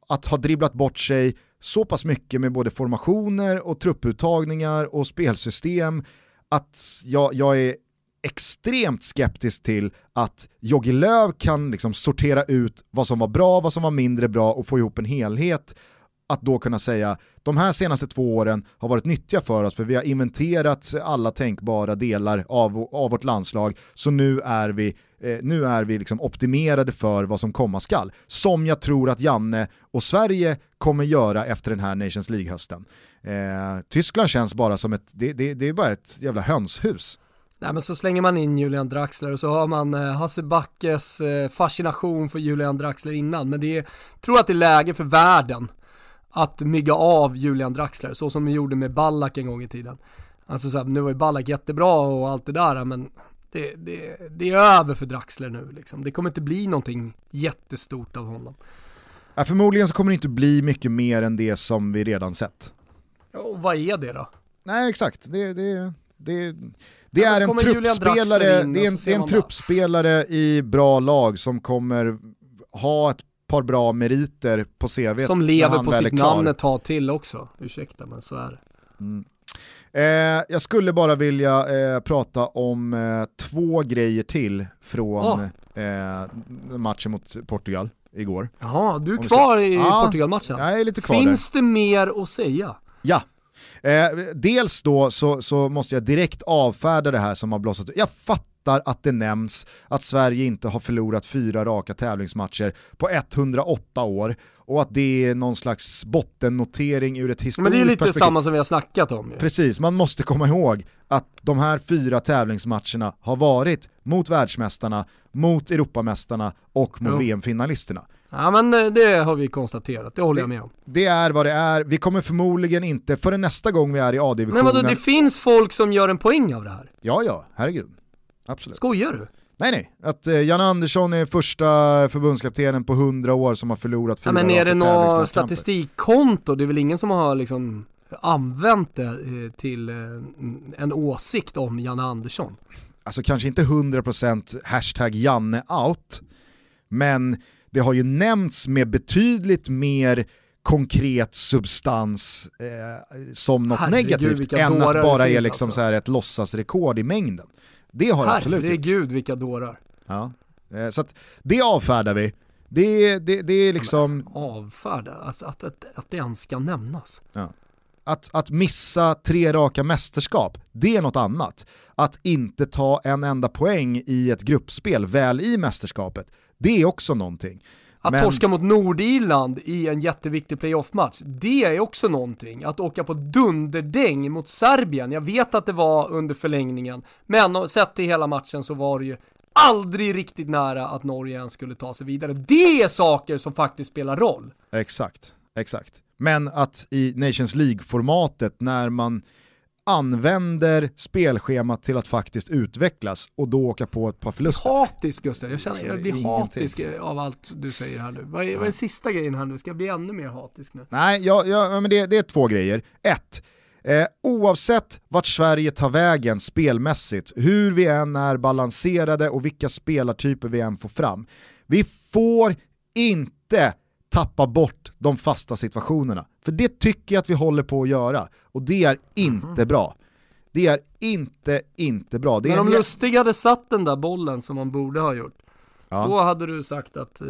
att ha dribblat bort sig så pass mycket med både formationer och trupputtagningar och spelsystem att jag, jag är extremt skeptisk till att Jogi Löw kan liksom sortera ut vad som var bra, vad som var mindre bra och få ihop en helhet att då kunna säga de här senaste två åren har varit nyttiga för oss för vi har inventerat alla tänkbara delar av, av vårt landslag så nu är vi, eh, nu är vi liksom optimerade för vad som komma skall. Som jag tror att Janne och Sverige kommer göra efter den här Nations League-hösten. Eh, Tyskland känns bara som ett, det, det, det är bara ett jävla hönshus. Nej men så slänger man in Julian Draxler och så har man eh, Hasse Backes eh, fascination för Julian Draxler innan. Men det är, tror att det är läge för världen att mygga av Julian Draxler, så som vi gjorde med Ballack en gång i tiden. Alltså så här, nu var ju Ballack jättebra och allt det där, men det, det, det är över för Draxler nu liksom. Det kommer inte bli någonting jättestort av honom. Ja, förmodligen så kommer det inte bli mycket mer än det som vi redan sett. och vad är det då? Nej exakt, det, det, det, det är en truppspelare, det är en, det är en truppspelare i bra lag som kommer ha ett par bra meriter på CV. Som lever på sitt namn ett tag till också, ursäkta men så är det. Mm. Eh, jag skulle bara vilja eh, prata om eh, två grejer till från oh. matchen mot Portugal igår. Jaha, du är kvar ska... i ah, Portugal-matchen? Jag är lite kvar Finns där. det mer att säga? Ja. Eh, dels då så, så måste jag direkt avfärda det här som har blossat Jag fattar att det nämns att Sverige inte har förlorat fyra raka tävlingsmatcher på 108 år och att det är någon slags bottennotering ur ett historiskt perspektiv. Men det är lite perspektiv. samma som vi har snackat om ju. Precis, man måste komma ihåg att de här fyra tävlingsmatcherna har varit mot världsmästarna, mot Europamästarna och mot VM-finalisterna. Ja men eh, det har vi konstaterat, det håller det, jag med om. Det är vad det är, vi kommer förmodligen inte, förrän nästa gång vi är i A-divisionen... Men vadå, det finns folk som gör en poäng av det här? Ja, ja, herregud. Absolut. Skojar du? Nej nej, att eh, Jan Andersson är första förbundskaptenen på 100 år som har förlorat fyra ja, Men är det något statistikkonto? Det är väl ingen som har liksom använt det eh, till eh, en åsikt om Jan Andersson? Alltså kanske inte 100% hashtag Janne out, men det har ju nämnts med betydligt mer konkret substans eh, som något Herregud, negativt än att bara är liksom alltså. så här ett låtsasrekord i mängden. Det har Herregud, absolut Herregud vilka dårar. Ja. Eh, så att det avfärdar vi. Det, det, det är liksom... Men avfärda? Alltså att, att, att det ens ska nämnas. Ja. Att, att missa tre raka mästerskap, det är något annat. Att inte ta en enda poäng i ett gruppspel väl i mästerskapet, det är också någonting. Att Men... torska mot Nordirland i en jätteviktig playoff-match, det är också någonting. Att åka på dunderdäng mot Serbien, jag vet att det var under förlängningen, men sett till hela matchen så var det ju aldrig riktigt nära att Norge ens skulle ta sig vidare. Det är saker som faktiskt spelar roll. Exakt, exakt. Men att i Nations League-formatet när man använder spelschemat till att faktiskt utvecklas och då åka på ett par förluster. Hatisk Gustav, jag känner jag blir hatisk av allt du säger här nu. Vad är, vad är sista grejen här nu? Ska jag bli ännu mer hatisk nu? Nej, ja, ja, men det, det är två grejer. Ett, eh, oavsett vart Sverige tar vägen spelmässigt, hur vi än är balanserade och vilka spelartyper vi än får fram, vi får inte tappa bort de fasta situationerna. För det tycker jag att vi håller på att göra, och det är inte mm. bra. Det är inte, inte bra. Det Men om Lustig hade satt den där bollen som man borde ha gjort, ja. då hade du sagt att eh,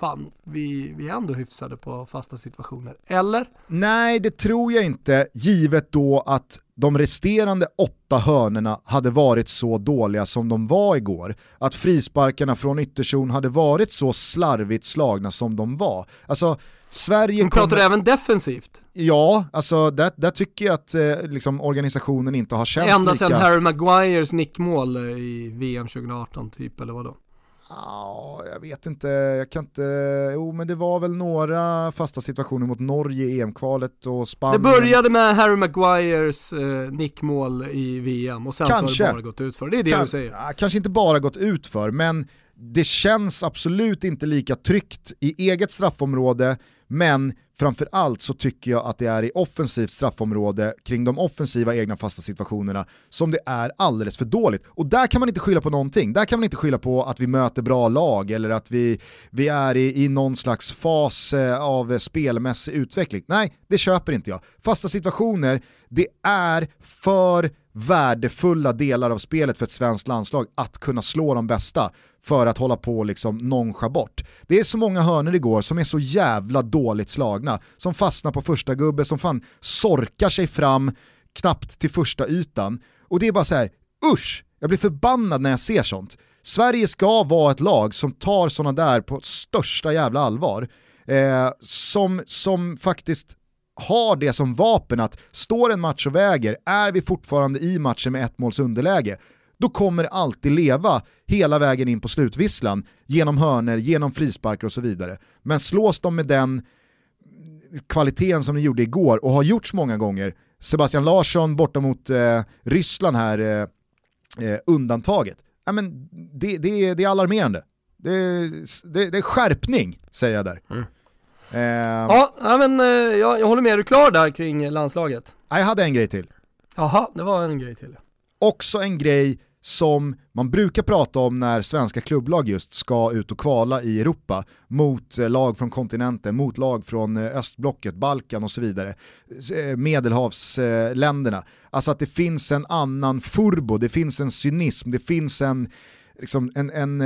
fan, vi, vi är ändå hyfsade på fasta situationer. Eller? Nej, det tror jag inte, givet då att de resterande åtta hörnerna hade varit så dåliga som de var igår. Att frisparkarna från ytterzon hade varit så slarvigt slagna som de var. Alltså, Sverige Men pratar du även defensivt? Ja, alltså där, där tycker jag att eh, liksom, organisationen inte har känts Ända lika... sedan Harry Maguires nickmål eh, i VM 2018 typ, eller vadå? Ja, jag vet inte, jag kan inte, jo men det var väl några fasta situationer mot Norge i EM-kvalet och Spanien. Det började med Harry Maguires eh, nickmål i VM och sen kanske. så har det bara gått ut för. det är det kan, du säger. Ja, kanske inte bara gått ut för, men det känns absolut inte lika tryggt i eget straffområde, men framförallt så tycker jag att det är i offensivt straffområde kring de offensiva egna fasta situationerna som det är alldeles för dåligt. Och där kan man inte skylla på någonting. Där kan man inte skylla på att vi möter bra lag eller att vi, vi är i, i någon slags fas eh, av spelmässig utveckling. Nej, det köper inte jag. Fasta situationer, det är för värdefulla delar av spelet för ett svenskt landslag att kunna slå de bästa för att hålla på och liksom noncha bort. Det är så många hörnor igår som är så jävla dåligt slagna, som fastnar på första gubbe, som fan sorkar sig fram knappt till första ytan. Och det är bara så här, usch, jag blir förbannad när jag ser sånt. Sverige ska vara ett lag som tar sådana där på största jävla allvar. Eh, som, som faktiskt har det som vapen att står en match och väger, är vi fortfarande i matchen med ett måls underläge, då kommer det alltid leva hela vägen in på slutvisslan genom hörner, genom frisparkar och så vidare. Men slås de med den kvaliteten som ni gjorde igår och har gjorts många gånger, Sebastian Larsson borta mot eh, Ryssland här, eh, eh, undantaget, ja, men det, det, är, det är alarmerande. Det, det, det är skärpning, säger jag där. Mm. Eh, ja, men eh, jag, jag håller med. Är du klar där kring landslaget? Jag hade en grej till. Jaha, det var en grej till. Också en grej som man brukar prata om när svenska klubblag just ska ut och kvala i Europa mot eh, lag från kontinenten, mot lag från eh, östblocket, Balkan och så vidare, eh, medelhavsländerna. Alltså att det finns en annan furbo, det finns en cynism, det finns en, liksom en, en,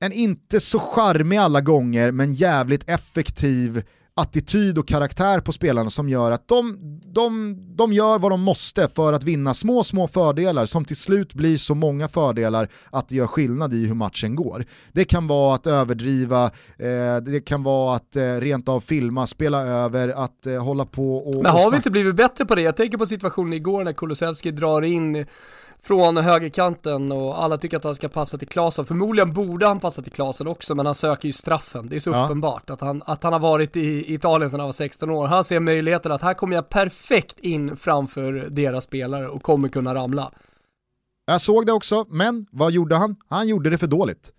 en inte så charmig alla gånger men jävligt effektiv attityd och karaktär på spelarna som gör att de, de, de gör vad de måste för att vinna små, små fördelar som till slut blir så många fördelar att det gör skillnad i hur matchen går. Det kan vara att överdriva, eh, det kan vara att eh, rent av filma, spela över, att eh, hålla på och... Men har och vi inte blivit bättre på det? Jag tänker på situationen igår när Kulusevski drar in från högerkanten och alla tycker att han ska passa till Klasen. Förmodligen borde han passa till Klasen också, men han söker ju straffen. Det är så ja. uppenbart att han, att han har varit i Italien sedan han var 16 år. Han ser möjligheten att här kommer jag perfekt in framför deras spelare och kommer kunna ramla. Jag såg det också, men vad gjorde han? Han gjorde det för dåligt.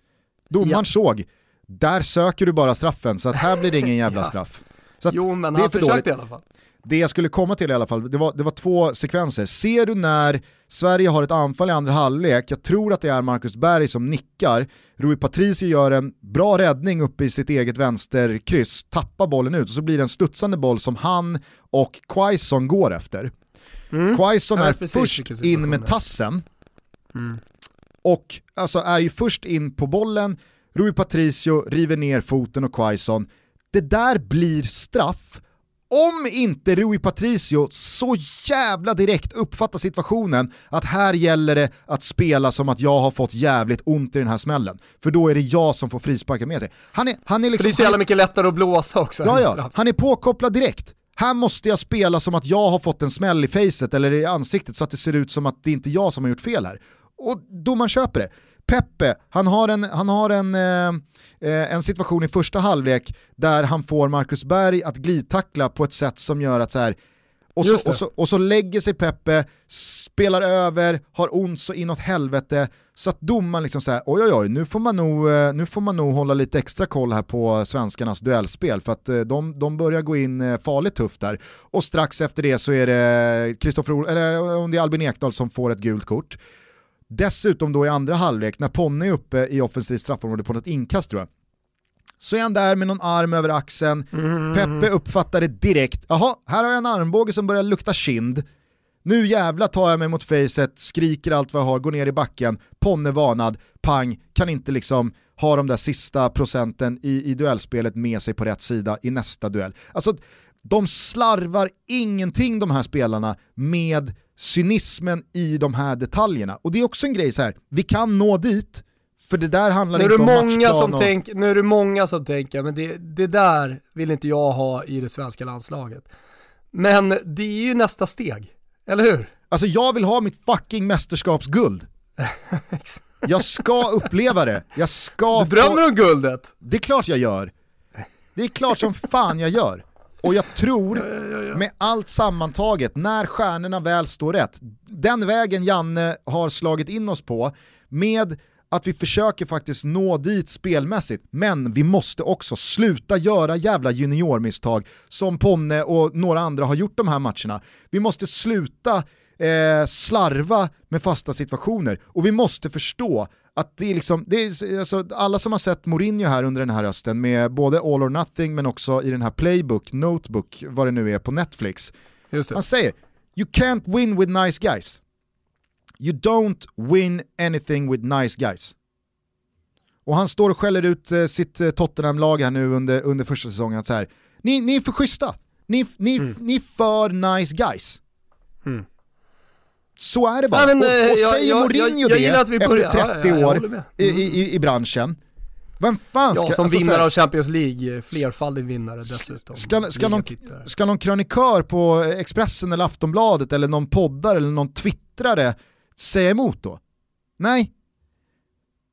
Domaren ja. såg, där söker du bara straffen, så att här blir det ingen jävla straff. Så jo, men han försökte dåligt. i alla fall det jag skulle komma till i alla fall, det var, det var två sekvenser. Ser du när Sverige har ett anfall i andra halvlek, jag tror att det är Marcus Berg som nickar, Rui Patricio gör en bra räddning uppe i sitt eget vänsterkryss, tappar bollen ut och så blir det en studsande boll som han och Quaison går efter. Mm. Quaison är först in med tassen mm. och alltså är ju först in på bollen, Rui Patricio river ner foten och Quaison. Det där blir straff om inte Rui Patricio så jävla direkt uppfattar situationen att här gäller det att spela som att jag har fått jävligt ont i den här smällen. För då är det jag som får frisparka med sig. Han är, han är liksom, För det är så jävla mycket lättare att blåsa också. Ja, ja, han är påkopplad direkt. Här måste jag spela som att jag har fått en smäll i facet eller i ansiktet så att det ser ut som att det inte är jag som har gjort fel här. Och domaren köper det. Peppe, han har en, han har en, eh, eh, en situation i första halvlek där han får Marcus Berg att glidtackla på ett sätt som gör att så här, och så, och, så, och så lägger sig Peppe, spelar över, har ont så inåt helvete, så att domaren liksom säger oj oj oj, nu får, man nog, eh, nu får man nog hålla lite extra koll här på svenskarnas duellspel, för att eh, de, de börjar gå in farligt tufft där. Och strax efter det så är det Kristoffer, eller om det är Albin Ekdal som får ett gult kort. Dessutom då i andra halvlek, när Ponne är uppe i offensivt straffområde på något inkast tror jag, så är han där med någon arm över axeln, mm. Peppe uppfattar det direkt, jaha, här har jag en armbåge som börjar lukta kind, nu jävla tar jag mig mot facet, skriker allt vad jag har, går ner i backen, Ponne varnad, pang, kan inte liksom ha de där sista procenten i, i duellspelet med sig på rätt sida i nästa duell. Alltså, de slarvar ingenting de här spelarna med cynismen i de här detaljerna. Och det är också en grej så här, vi kan nå dit, för det där handlar inte om många som och... tänk, Nu är det många som tänker, men det, det där vill inte jag ha i det svenska landslaget. Men det är ju nästa steg, eller hur? Alltså jag vill ha mitt fucking mästerskapsguld. jag ska uppleva det. Jag ska du drömmer få... om guldet? Det är klart jag gör. Det är klart som fan jag gör. Och jag tror, med allt sammantaget, när stjärnorna väl står rätt, den vägen Janne har slagit in oss på, med att vi försöker faktiskt nå dit spelmässigt, men vi måste också sluta göra jävla juniormisstag som Ponne och några andra har gjort de här matcherna. Vi måste sluta eh, slarva med fasta situationer och vi måste förstå att det är liksom, det är, alltså, alla som har sett Mourinho här under den här hösten med både All or Nothing men också i den här Playbook, Notebook, vad det nu är på Netflix. Han säger, you can't win with nice guys. You don't win anything with nice guys. Och han står och skäller ut eh, sitt eh, Tottenham-lag här nu under, under första säsongen att så här, ni, ni är för schyssta, ni, ni, mm. ni är för nice guys. Mm. Så är det bara. Nej, men, och, och jag, säger jag, Mourinho jag, jag, det efter 30 år mm. i, i, i branschen, vem fan ska... Ja, som alltså, vinnare av Champions League, flerfaldig vinnare dessutom. Ska, ska, någon, ska någon krönikör på Expressen eller Aftonbladet eller någon poddare eller någon twittrare säga emot då? Nej,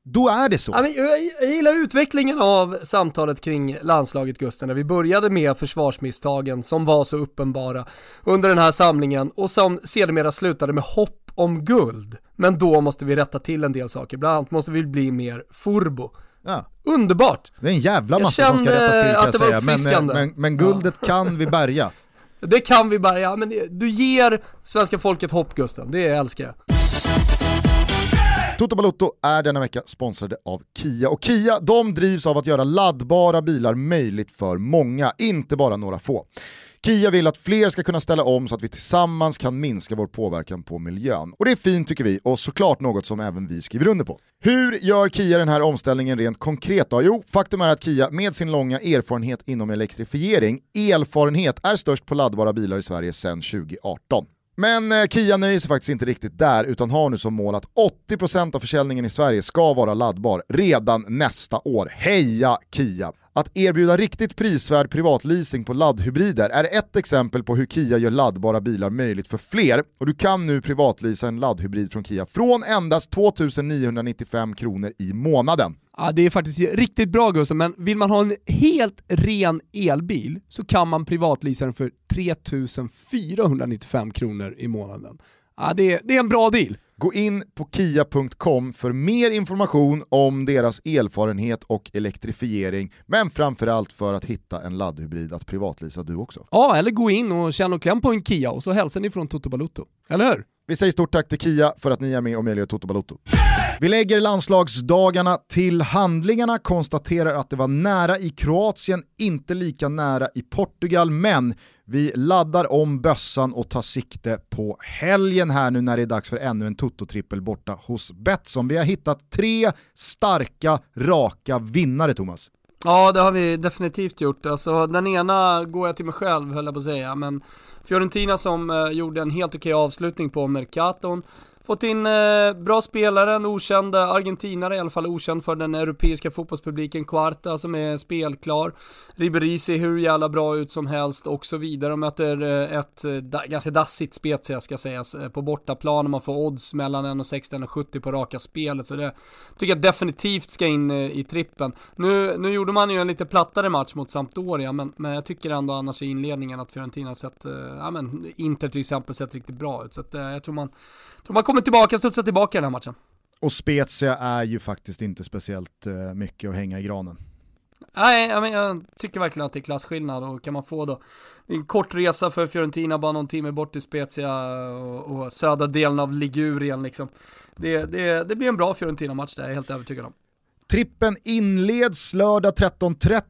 då är det så. Ja, men jag, jag gillar utvecklingen av samtalet kring landslaget Gusten, när vi började med försvarsmisstagen som var så uppenbara under den här samlingen och som sedermera slutade med hopp om guld. Men då måste vi rätta till en del saker, bland annat måste vi bli mer furbo. Ja. Underbart! Det är en jävla massa som ska rättas till kan jag säga, men, men, men, guldet ja. kan vi bärga. Det kan vi bärga, men du ger svenska folket hopp Gusten, det älskar jag. Toto Balotto är denna vecka sponsrade av Kia och Kia de drivs av att göra laddbara bilar möjligt för många, inte bara några få. Kia vill att fler ska kunna ställa om så att vi tillsammans kan minska vår påverkan på miljön. Och det är fint tycker vi, och såklart något som även vi skriver under på. Hur gör Kia den här omställningen rent konkret då? Jo, faktum är att Kia med sin långa erfarenhet inom elektrifiering, erfarenhet är störst på laddbara bilar i Sverige sedan 2018. Men eh, Kia nöjer sig faktiskt inte riktigt där utan har nu som mål att 80% av försäljningen i Sverige ska vara laddbar redan nästa år. Heja Kia! Att erbjuda riktigt prisvärd privatleasing på laddhybrider är ett exempel på hur Kia gör laddbara bilar möjligt för fler och du kan nu privatleasa en laddhybrid från Kia från endast 2995 kronor i månaden. Ja, det är faktiskt riktigt bra Gustav, men vill man ha en helt ren elbil så kan man privatleasa den för 3495 kronor i månaden. Ja, det, är, det är en bra deal. Gå in på kia.com för mer information om deras erfarenhet och elektrifiering, men framförallt för att hitta en laddhybrid att privatlisa du också. Ja, eller gå in och känna och kläm på en Kia och så hälsar ni från Toto Balutto. Eller hur? Vi säger stort tack till Kia för att ni är med och möjliggör Toto Balotto. Vi lägger landslagsdagarna till handlingarna, konstaterar att det var nära i Kroatien, inte lika nära i Portugal, men vi laddar om bössan och tar sikte på helgen här nu när det är dags för ännu en Toto-trippel borta hos Betsson. Vi har hittat tre starka, raka vinnare Thomas. Ja, det har vi definitivt gjort. Alltså, den ena går jag till mig själv, höll jag på att säga, men Fiorentina som eh, gjorde en helt okej avslutning på Mercaton. Fått in eh, bra spelare, en okänd eh, argentinare, i alla fall okänd för den europeiska fotbollspubliken, Quarta som är spelklar. Ribéry ser hur jävla bra ut som helst och så vidare. De möter eh, ett eh, da, ganska dassigt Spezia ska sägas eh, på bortaplan och man får odds mellan 1,60 och 70 på raka spelet. Så det tycker jag definitivt ska in eh, i trippen. Nu, nu gjorde man ju en lite plattare match mot Sampdoria, men, men jag tycker ändå annars i inledningen att Fiorentina sett, eh, ja men Inter till exempel sett riktigt bra ut. Så att, jag tror man, tror man kommer tillbaka, studsar tillbaka i den här matchen. Och Spezia är ju faktiskt inte speciellt uh, mycket att hänga i granen. Nej, jag, men, jag tycker verkligen att det är klasskillnad och kan man få då en kort resa för Fiorentina, bara någon timme bort till Spezia och, och södra delen av Ligurien liksom. Det, det, det blir en bra Fiorentina-match där, jag är helt övertygad om. Trippen inleds lördag 13.30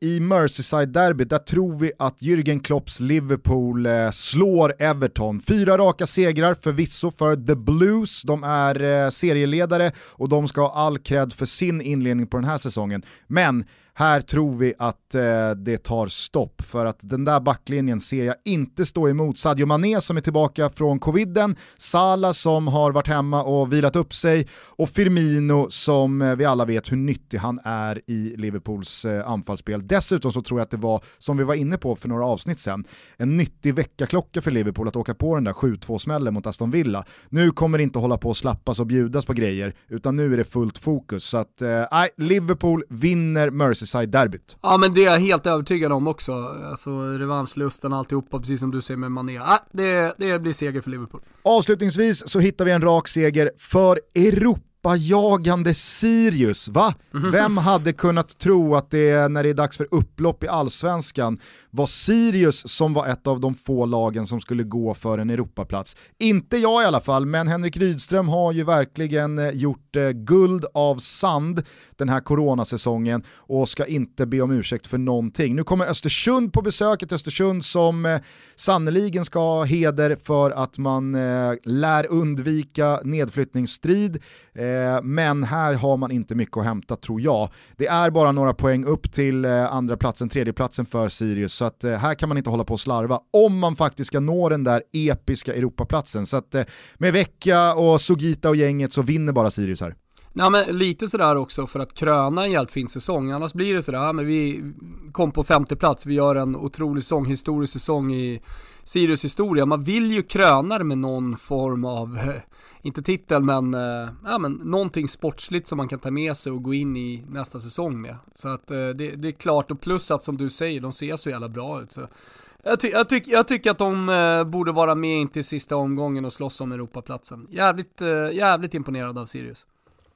i Merseyside-derbyt. Där tror vi att Jürgen Klopps Liverpool eh, slår Everton. Fyra raka segrar förvisso för The Blues. De är eh, serieledare och de ska ha all cred för sin inledning på den här säsongen. Men här tror vi att eh, det tar stopp för att den där backlinjen ser jag inte stå emot Sadio Mané som är tillbaka från coviden, Salah som har varit hemma och vilat upp sig och Firmino som eh, vi alla vet hur nyttig han är i Liverpools eh, anfallsspel. Dessutom så tror jag att det var, som vi var inne på för några avsnitt sen, en nyttig väckarklocka för Liverpool att åka på den där 7-2-smällen mot Aston Villa. Nu kommer det inte hålla på att slappas och bjudas på grejer, utan nu är det fullt fokus. Så att, eh, Liverpool vinner Merseyside-derbyt. Ja men det är jag helt övertygad om också. Alltså revanschlusten och alltihopa, precis som du säger med Mané. Ah, det, det blir seger för Liverpool. Avslutningsvis så hittar vi en rak seger för Europa jagande Sirius, va? Vem hade kunnat tro att det när det är dags för upplopp i allsvenskan var Sirius som var ett av de få lagen som skulle gå för en Europaplats. Inte jag i alla fall, men Henrik Rydström har ju verkligen eh, gjort eh, guld av sand den här coronasäsongen och ska inte be om ursäkt för någonting. Nu kommer Östersund på besök, ett Östersund som eh, sannoliken ska ha heder för att man eh, lär undvika nedflyttningsstrid, eh, Eh, men här har man inte mycket att hämta tror jag. Det är bara några poäng upp till eh, andra platsen, tredje platsen för Sirius, så att eh, här kan man inte hålla på och slarva om man faktiskt ska nå den där episka Europaplatsen. Så att eh, med Vecchia och Sugita och gänget så vinner bara Sirius här. Ja, men lite sådär också för att kröna en helt fin säsong. Annars blir det sådär, men vi kom på femte plats, vi gör en otrolig säsong, historisk säsong i Sirius historia. Man vill ju kröna det med någon form av, eh, inte titel men, eh, ja men någonting sportsligt som man kan ta med sig och gå in i nästa säsong med. Så att eh, det, det är klart, och plus att som du säger, de ser så jävla bra ut. Så jag, ty jag, ty jag tycker att de eh, borde vara med in till sista omgången och slåss om Europaplatsen. Jävligt, eh, jävligt imponerad av Sirius.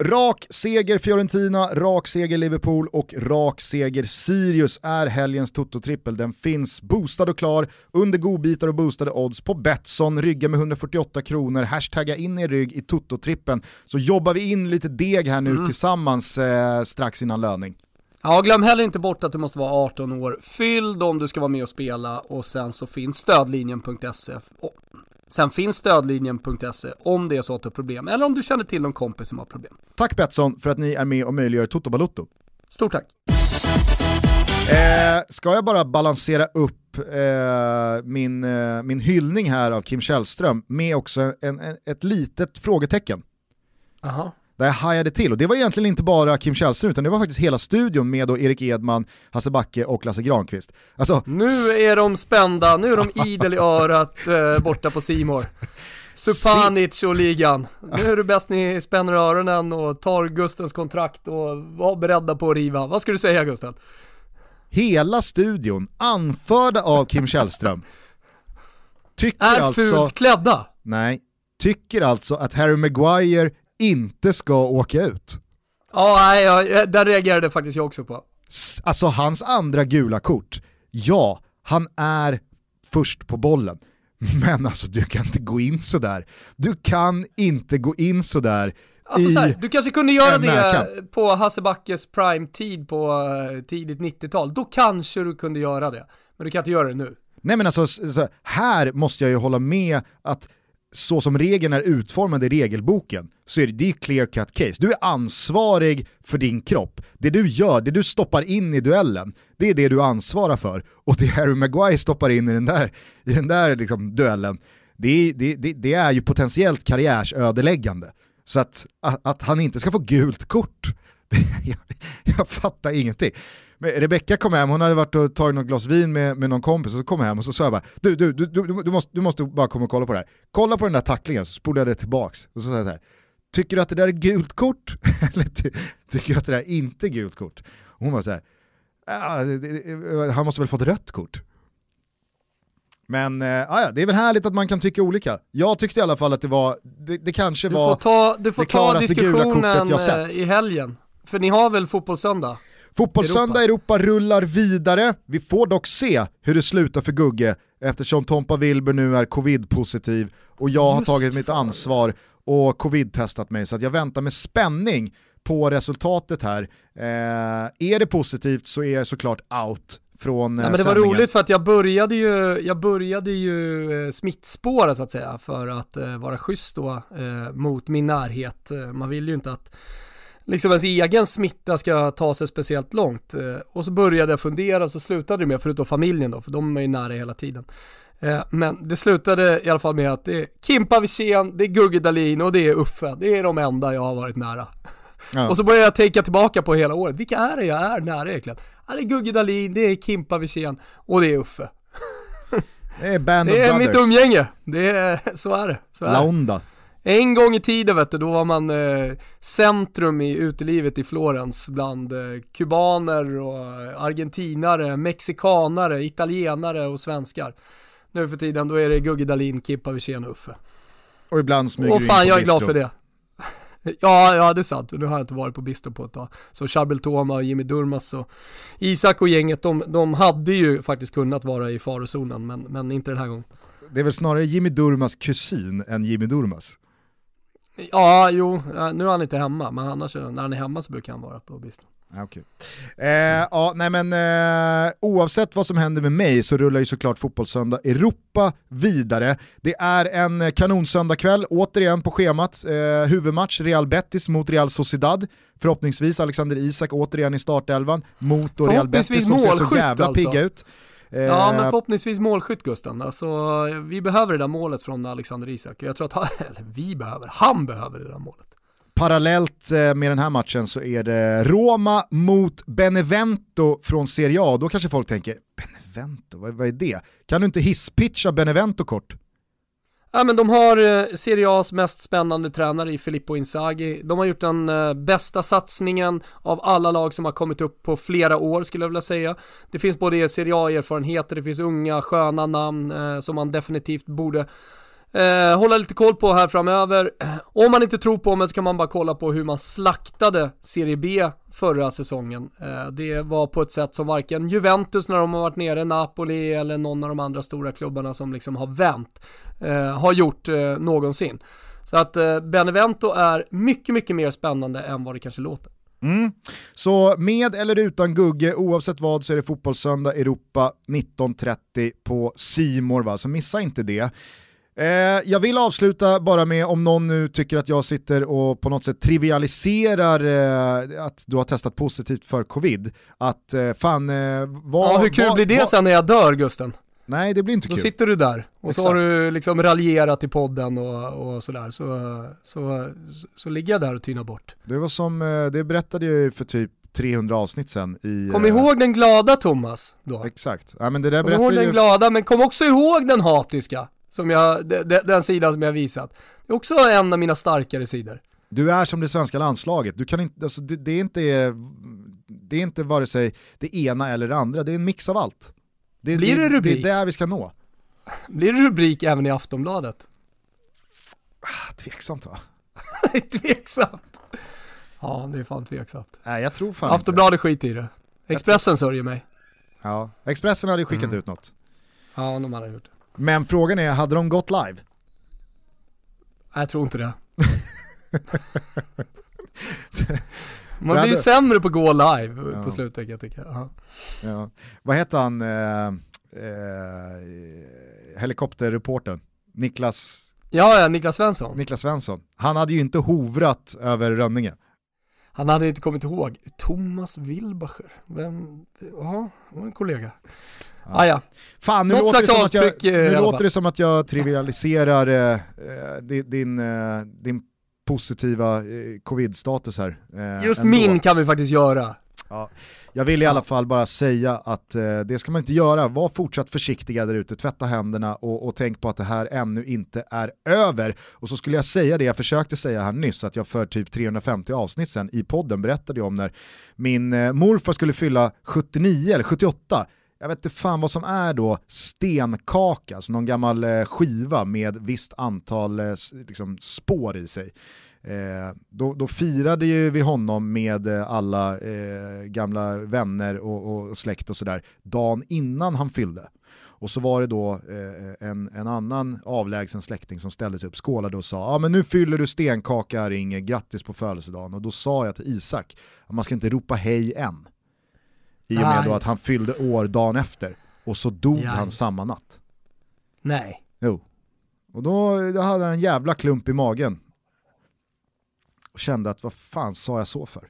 Rak seger Fiorentina, rak seger Liverpool och rak seger Sirius är helgens Toto-trippel. Den finns boostad och klar under godbitar och boostade odds på Betsson. Rygga med 148 kronor, hashtagga in er rygg i Toto-trippen så jobbar vi in lite deg här nu mm. tillsammans eh, strax innan löning. Ja, glöm heller inte bort att du måste vara 18 år fylld om du ska vara med och spela och sen så finns stödlinjen.se. Sen finns stödlinjen.se om det är så att du har problem eller om du känner till någon kompis som har problem. Tack Betsson för att ni är med och möjliggör Toto Balotto. Stort tack. Eh, ska jag bara balansera upp eh, min, eh, min hyllning här av Kim Källström med också en, en, ett litet frågetecken. Aha. Där jag hajade till, och det var egentligen inte bara Kim Källström utan det var faktiskt hela studion med då Erik Edman, Hasse Backe och Lasse Granqvist. Alltså, nu är de spända, nu är de idel i örat eh, borta på Simor. Supanic och ligan. Nu är det bäst ni spänner öronen och tar Gustens kontrakt och var beredda på att riva. Vad ska du säga Gusten? hela studion, anförda av Kim Källström, tycker är alltså... fult klädda? Nej, tycker alltså att Harry Maguire inte ska åka ut. Ja, ja, där reagerade faktiskt jag också på. Alltså hans andra gula kort, ja, han är först på bollen. Men alltså du kan inte gå in sådär. Du kan inte gå in sådär Alltså så här, du kanske kunde göra det på Hasse Backes prime-tid på uh, tidigt 90-tal. Då kanske du kunde göra det. Men du kan inte göra det nu. Nej men alltså, så, här måste jag ju hålla med att så som regeln är utformad i regelboken så är det, det är clear cut case. Du är ansvarig för din kropp. Det du gör, det du stoppar in i duellen, det är det du ansvarar för. Och det Harry Maguire stoppar in i den där, i den där liksom duellen, det, det, det, det är ju potentiellt karriärsödeläggande. Så att, att, att, han inte ska få gult kort, jag, jag fattar ingenting. Rebecka kom hem, hon hade varit och tagit något glas vin med, med någon kompis och så kom hem och så sa jag bara du, du, du, du, du, måste, du måste bara komma och kolla på det här. Kolla på den där tacklingen, så spolade jag det tillbaks. Och så sa jag så här, tycker du att det där är gult kort? Eller ty, tycker du att det där är inte gult kort? Och hon var så här, ah, han måste väl fått rött kort? Men ja, det är väl härligt att man kan tycka olika. Jag tyckte i alla fall att det var, det, det kanske du var ta, du får det ta diskussionen eh, i helgen. För ni har väl fotbollssöndag? Fotbollssöndag Europa. Europa rullar vidare. Vi får dock se hur det slutar för Gugge eftersom Tompa Wilber nu är covid-positiv och jag Just har tagit mitt ansvar och covid-testat mig så jag väntar med spänning på resultatet här. Eh, är det positivt så är jag såklart out från ja, men Det var roligt för att jag började ju, jag började ju eh, smittspåra så att säga för att eh, vara schysst då eh, mot min närhet. Eh, man vill ju inte att liksom ens egen smitta ska ta sig speciellt långt. Eh, och så började jag fundera och så slutade det med, förutom familjen då, för de är ju nära hela tiden. Eh, men det slutade i alla fall med att det är Kimpa Wirsén, det är Gugge Dahlin och det är Uffe. Det är de enda jag har varit nära. Ja. Och så började jag tänka tillbaka på hela året. Vilka är det jag är nära egentligen? Ja, det är Gugge Dahlin, det är Kimpa Wirsén och det är Uffe. Det är Band Det är mitt umgänge. Det är, så är det. Så är Laonda. En gång i tiden vet du, då var man eh, centrum i utelivet i Florens bland eh, kubaner och argentinare, mexikanare, italienare och svenskar. Nu för tiden då är det Gugge Dahlin, Kimpa Wirsén och Uffe. Och ibland smyger Och fan jag är glad för det. Ja, ja det är sant. Nu har jag inte varit på bistro på ett tag. Så Charbel Toma, Jimmy Durmas och Isak och gänget, de, de hade ju faktiskt kunnat vara i farozonen, men, men inte den här gången. Det är väl snarare Jimmy Durmas kusin än Jimmy Durmas? Ja, jo, nu är han inte hemma, men annars när han är hemma så brukar han vara på bistro. Okay. Eh, ja, nej men eh, oavsett vad som händer med mig så rullar ju såklart Fotbollssöndag Europa vidare. Det är en kanonsöndagkväll, återigen på schemat, eh, huvudmatch Real Betis mot Real Sociedad. Förhoppningsvis Alexander Isak återigen i startelvan mot Real Betis som ser så jävla alltså. pigga ut. Ja men eh, förhoppningsvis målskytt Gusten. Alltså, vi behöver det där målet från Alexander Isak. Jag tror att han, eller vi behöver, han behöver det där målet. Parallellt eh, med den här matchen så är det Roma mot Benevento från Serie A. Då kanske folk tänker, Benevento, vad, vad är det? Kan du inte hisspitcha Benevento kort? Ja men de har eh, Serie A's mest spännande tränare i Filippo Inzaghi. De har gjort den eh, bästa satsningen av alla lag som har kommit upp på flera år skulle jag vilja säga. Det finns både Serie A-erfarenheter, det finns unga sköna namn eh, som man definitivt borde Eh, hålla lite koll på här framöver. Om man inte tror på mig så kan man bara kolla på hur man slaktade Serie B förra säsongen. Eh, det var på ett sätt som varken Juventus när de har varit nere, Napoli eller någon av de andra stora klubbarna som liksom har vänt, eh, har gjort eh, någonsin. Så att eh, Benevento är mycket, mycket mer spännande än vad det kanske låter. Mm. Så med eller utan Gugge, oavsett vad så är det Fotbollssöndag Europa 19.30 på Simor va? så missa inte det. Eh, jag vill avsluta bara med, om någon nu tycker att jag sitter och på något sätt trivialiserar eh, att du har testat positivt för covid, att eh, fan, eh, vad... Ja, hur kul vad, blir det vad, sen när jag dör Gusten? Nej, det blir inte Då kul. sitter du där och Exakt. så har du liksom raljerat i podden och, och sådär. Så, så, så, så ligger jag där och tynar bort. Det var som, det berättade jag ju för typ 300 avsnitt sen i... Kom ihåg den glada Thomas då. Exakt, ja, men det där Kom ihåg den ju... glada, men kom också ihåg den hatiska. Som jag, de, de, den sidan som jag visat. Det är också en av mina starkare sidor. Du är som det svenska landslaget, du kan inte, alltså, det, det, är inte, det är inte vare sig det ena eller det andra, det är en mix av allt. Det, Blir det rubrik? Det är där vi ska nå. Blir det rubrik även i Aftonbladet? Ah, tveksamt va? tveksamt. Ja, det är fan tveksamt. Nej jag tror fan Aftonbladet skit i det. Expressen sörjer mig. Ja, Expressen hade ju skickat Mm. ut något. Ja, de hade gjort det. Men frågan är, hade de gått live? Jag tror inte det. Man blir ju sämre på att gå live Ja. på slutet jag tycka. Ja. Ja. Vad heter han, eh, eh, helikopterreportern? Niklas, ja, ja, Niklas Svensson. Niklas Svensson. Han hade ju inte hovrat över Rönninge. Han hade inte kommit ihåg. Thomas Wilbacher. Vem? Ja, var en kollega. Ja. Ah, ja. Fan, nu, Något låter det, som att jag, eh, nu låter det som att jag trivialiserar eh, eh, din, din, eh, din positiva eh, covid-status här. eh, Just ändå. min kan vi faktiskt göra. Jag vill i alla fall bara säga att eh, det ska man inte göra. Var fortsatt försiktiga där ute, tvätta händerna och, och tänk på att det här ännu inte är över. Och så skulle jag säga det jag försökte säga här nyss, att jag för typ 350 avsnitt sen i podden berättade om när min eh, morfar skulle fylla 79 eller 78 jag vet inte fan vad som är då stenkaka, alltså någon gammal eh, skiva med visst antal eh, liksom, spår i sig. Eh, då, då firade ju vi honom med eh, alla eh, gamla vänner och, och släkt och sådär dagen innan han fyllde. Och så var det då eh, en, en annan avlägsen släkting som ställde sig upp, skålade och sa ja ah, men nu fyller du stenkaka Ringe, grattis på födelsedagen. Och då sa jag till Isak att man ska inte ropa hej än. I och med då att han fyllde år dagen efter. Och så dog Jaj. han samma natt. Nej. Jo. Och då, då hade han en jävla klump i magen. Och kände att vad fan sa jag så för?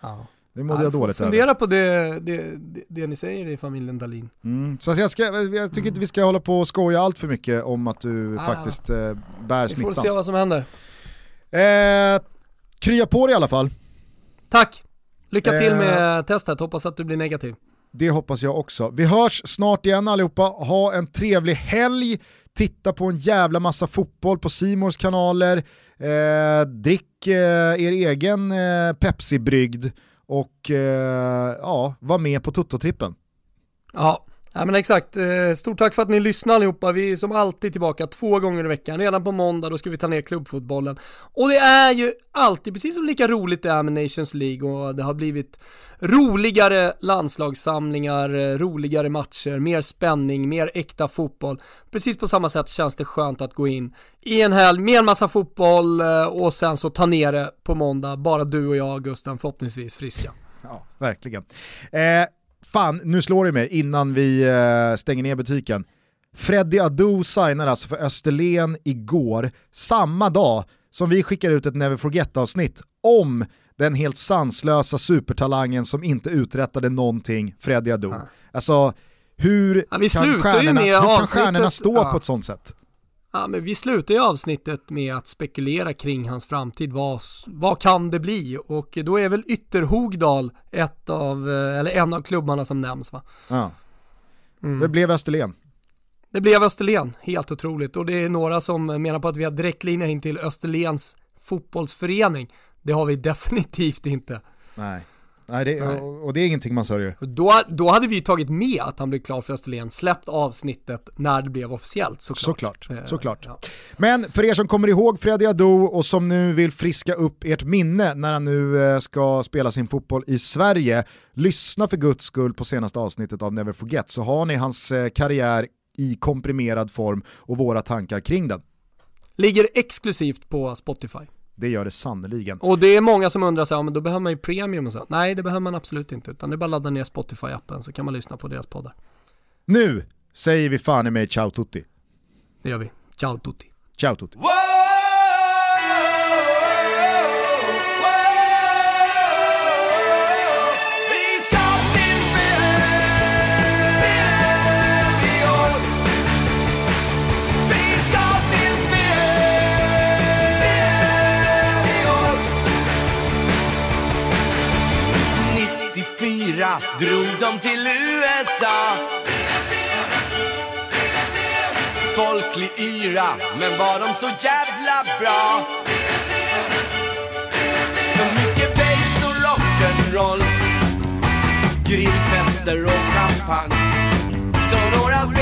Ja. Det mådde Ja, jag dåligt över. Fundera på det, det, det, ni säger i familjen Dahlin. Mm. Så jag, ska, jag tycker inte vi ska hålla på och skoja allt för mycket om att du Ah. faktiskt eh, bär Vi får se smittan. vad som händer. Eh, krya på dig i alla fall. Tack! Lycka till Eh. med testet, hoppas att du blir negativ. Det hoppas jag också. Vi hörs snart igen allihopa. Ha en trevlig helg. Titta på en jävla massa fotboll på Simors kanaler. Eh, drick eh, er egen eh, Pepsi-brygd och eh, ja, var med på Toto-trippen. Ja, ja men exakt. Eh, stort tack för att ni lyssnar allihopa. Vi är som alltid tillbaka två gånger i veckan. Redan på måndag då ska vi ta ner klubbfotbollen. Och det är ju alltid precis som lika roligt det är med Nations League och det har blivit roligare landslagssamlingar, eh, roligare matcher, mer spänning, mer äkta fotboll. Precis på samma sätt känns det skönt att gå in i en helg med en massa fotboll eh, och sen så ta ner det på måndag. Bara du och jag, Gusten, förhoppningsvis friska. Ja, verkligen. Eh, fan, nu slår det mig innan vi eh, stänger ner butiken. Freddy Adu signar alltså för Österlen igår, samma dag som vi skickar ut ett Never Forget-avsnitt om den helt sanslösa supertalangen som inte uträttade någonting, Freddy Adu. Ja. Alltså, hur Ja, kan stjärnorna, hur kan stjärnorna stå ja. på ett sånt sätt? Ja, men vi slutar ju avsnittet med att spekulera kring hans framtid. Vad, vad kan det bli? Och då är väl Ytterhogdal ett av, eh, eller en av klubbarna som nämns va? Ja. Mm. Det blev Österlen. Det blev Österlen, helt otroligt. Och det är några som menar på att vi har direktlinje in till Österlens fotbollsförening. Det har vi definitivt inte. Nej. Nej, det, Nej. Och, och det är ingenting man sörjer. Då, då hade vi tagit med att han blev klar för Österlen, släppt avsnittet när det blev officiellt såklart. Såklart, Eh, såklart. ja. Men för er som kommer ihåg Freddy Adu och som nu vill friska upp ert minne när han nu eh, ska spela sin fotboll i Sverige, lyssna för guds skull på senaste avsnittet av Never Forget så har ni hans eh, karriär i komprimerad form och våra tankar kring den. Ligger exklusivt på Spotify. Det gör det sannoliken. Och det är många som undrar så här, men då behöver man ju premium och så. Nej, det behöver man absolut inte, utan det är bara att ladda ner Spotify-appen så kan man lyssna på deras poddar. Nu säger vi fan i mig ciao tutti. Det gör vi. Ciao tutti. Ciao tutti. Drog de till USA. Folklig yra, men var de så jävla bra? För mycket babes och rock'n'roll. Grillfester och champagne. Så några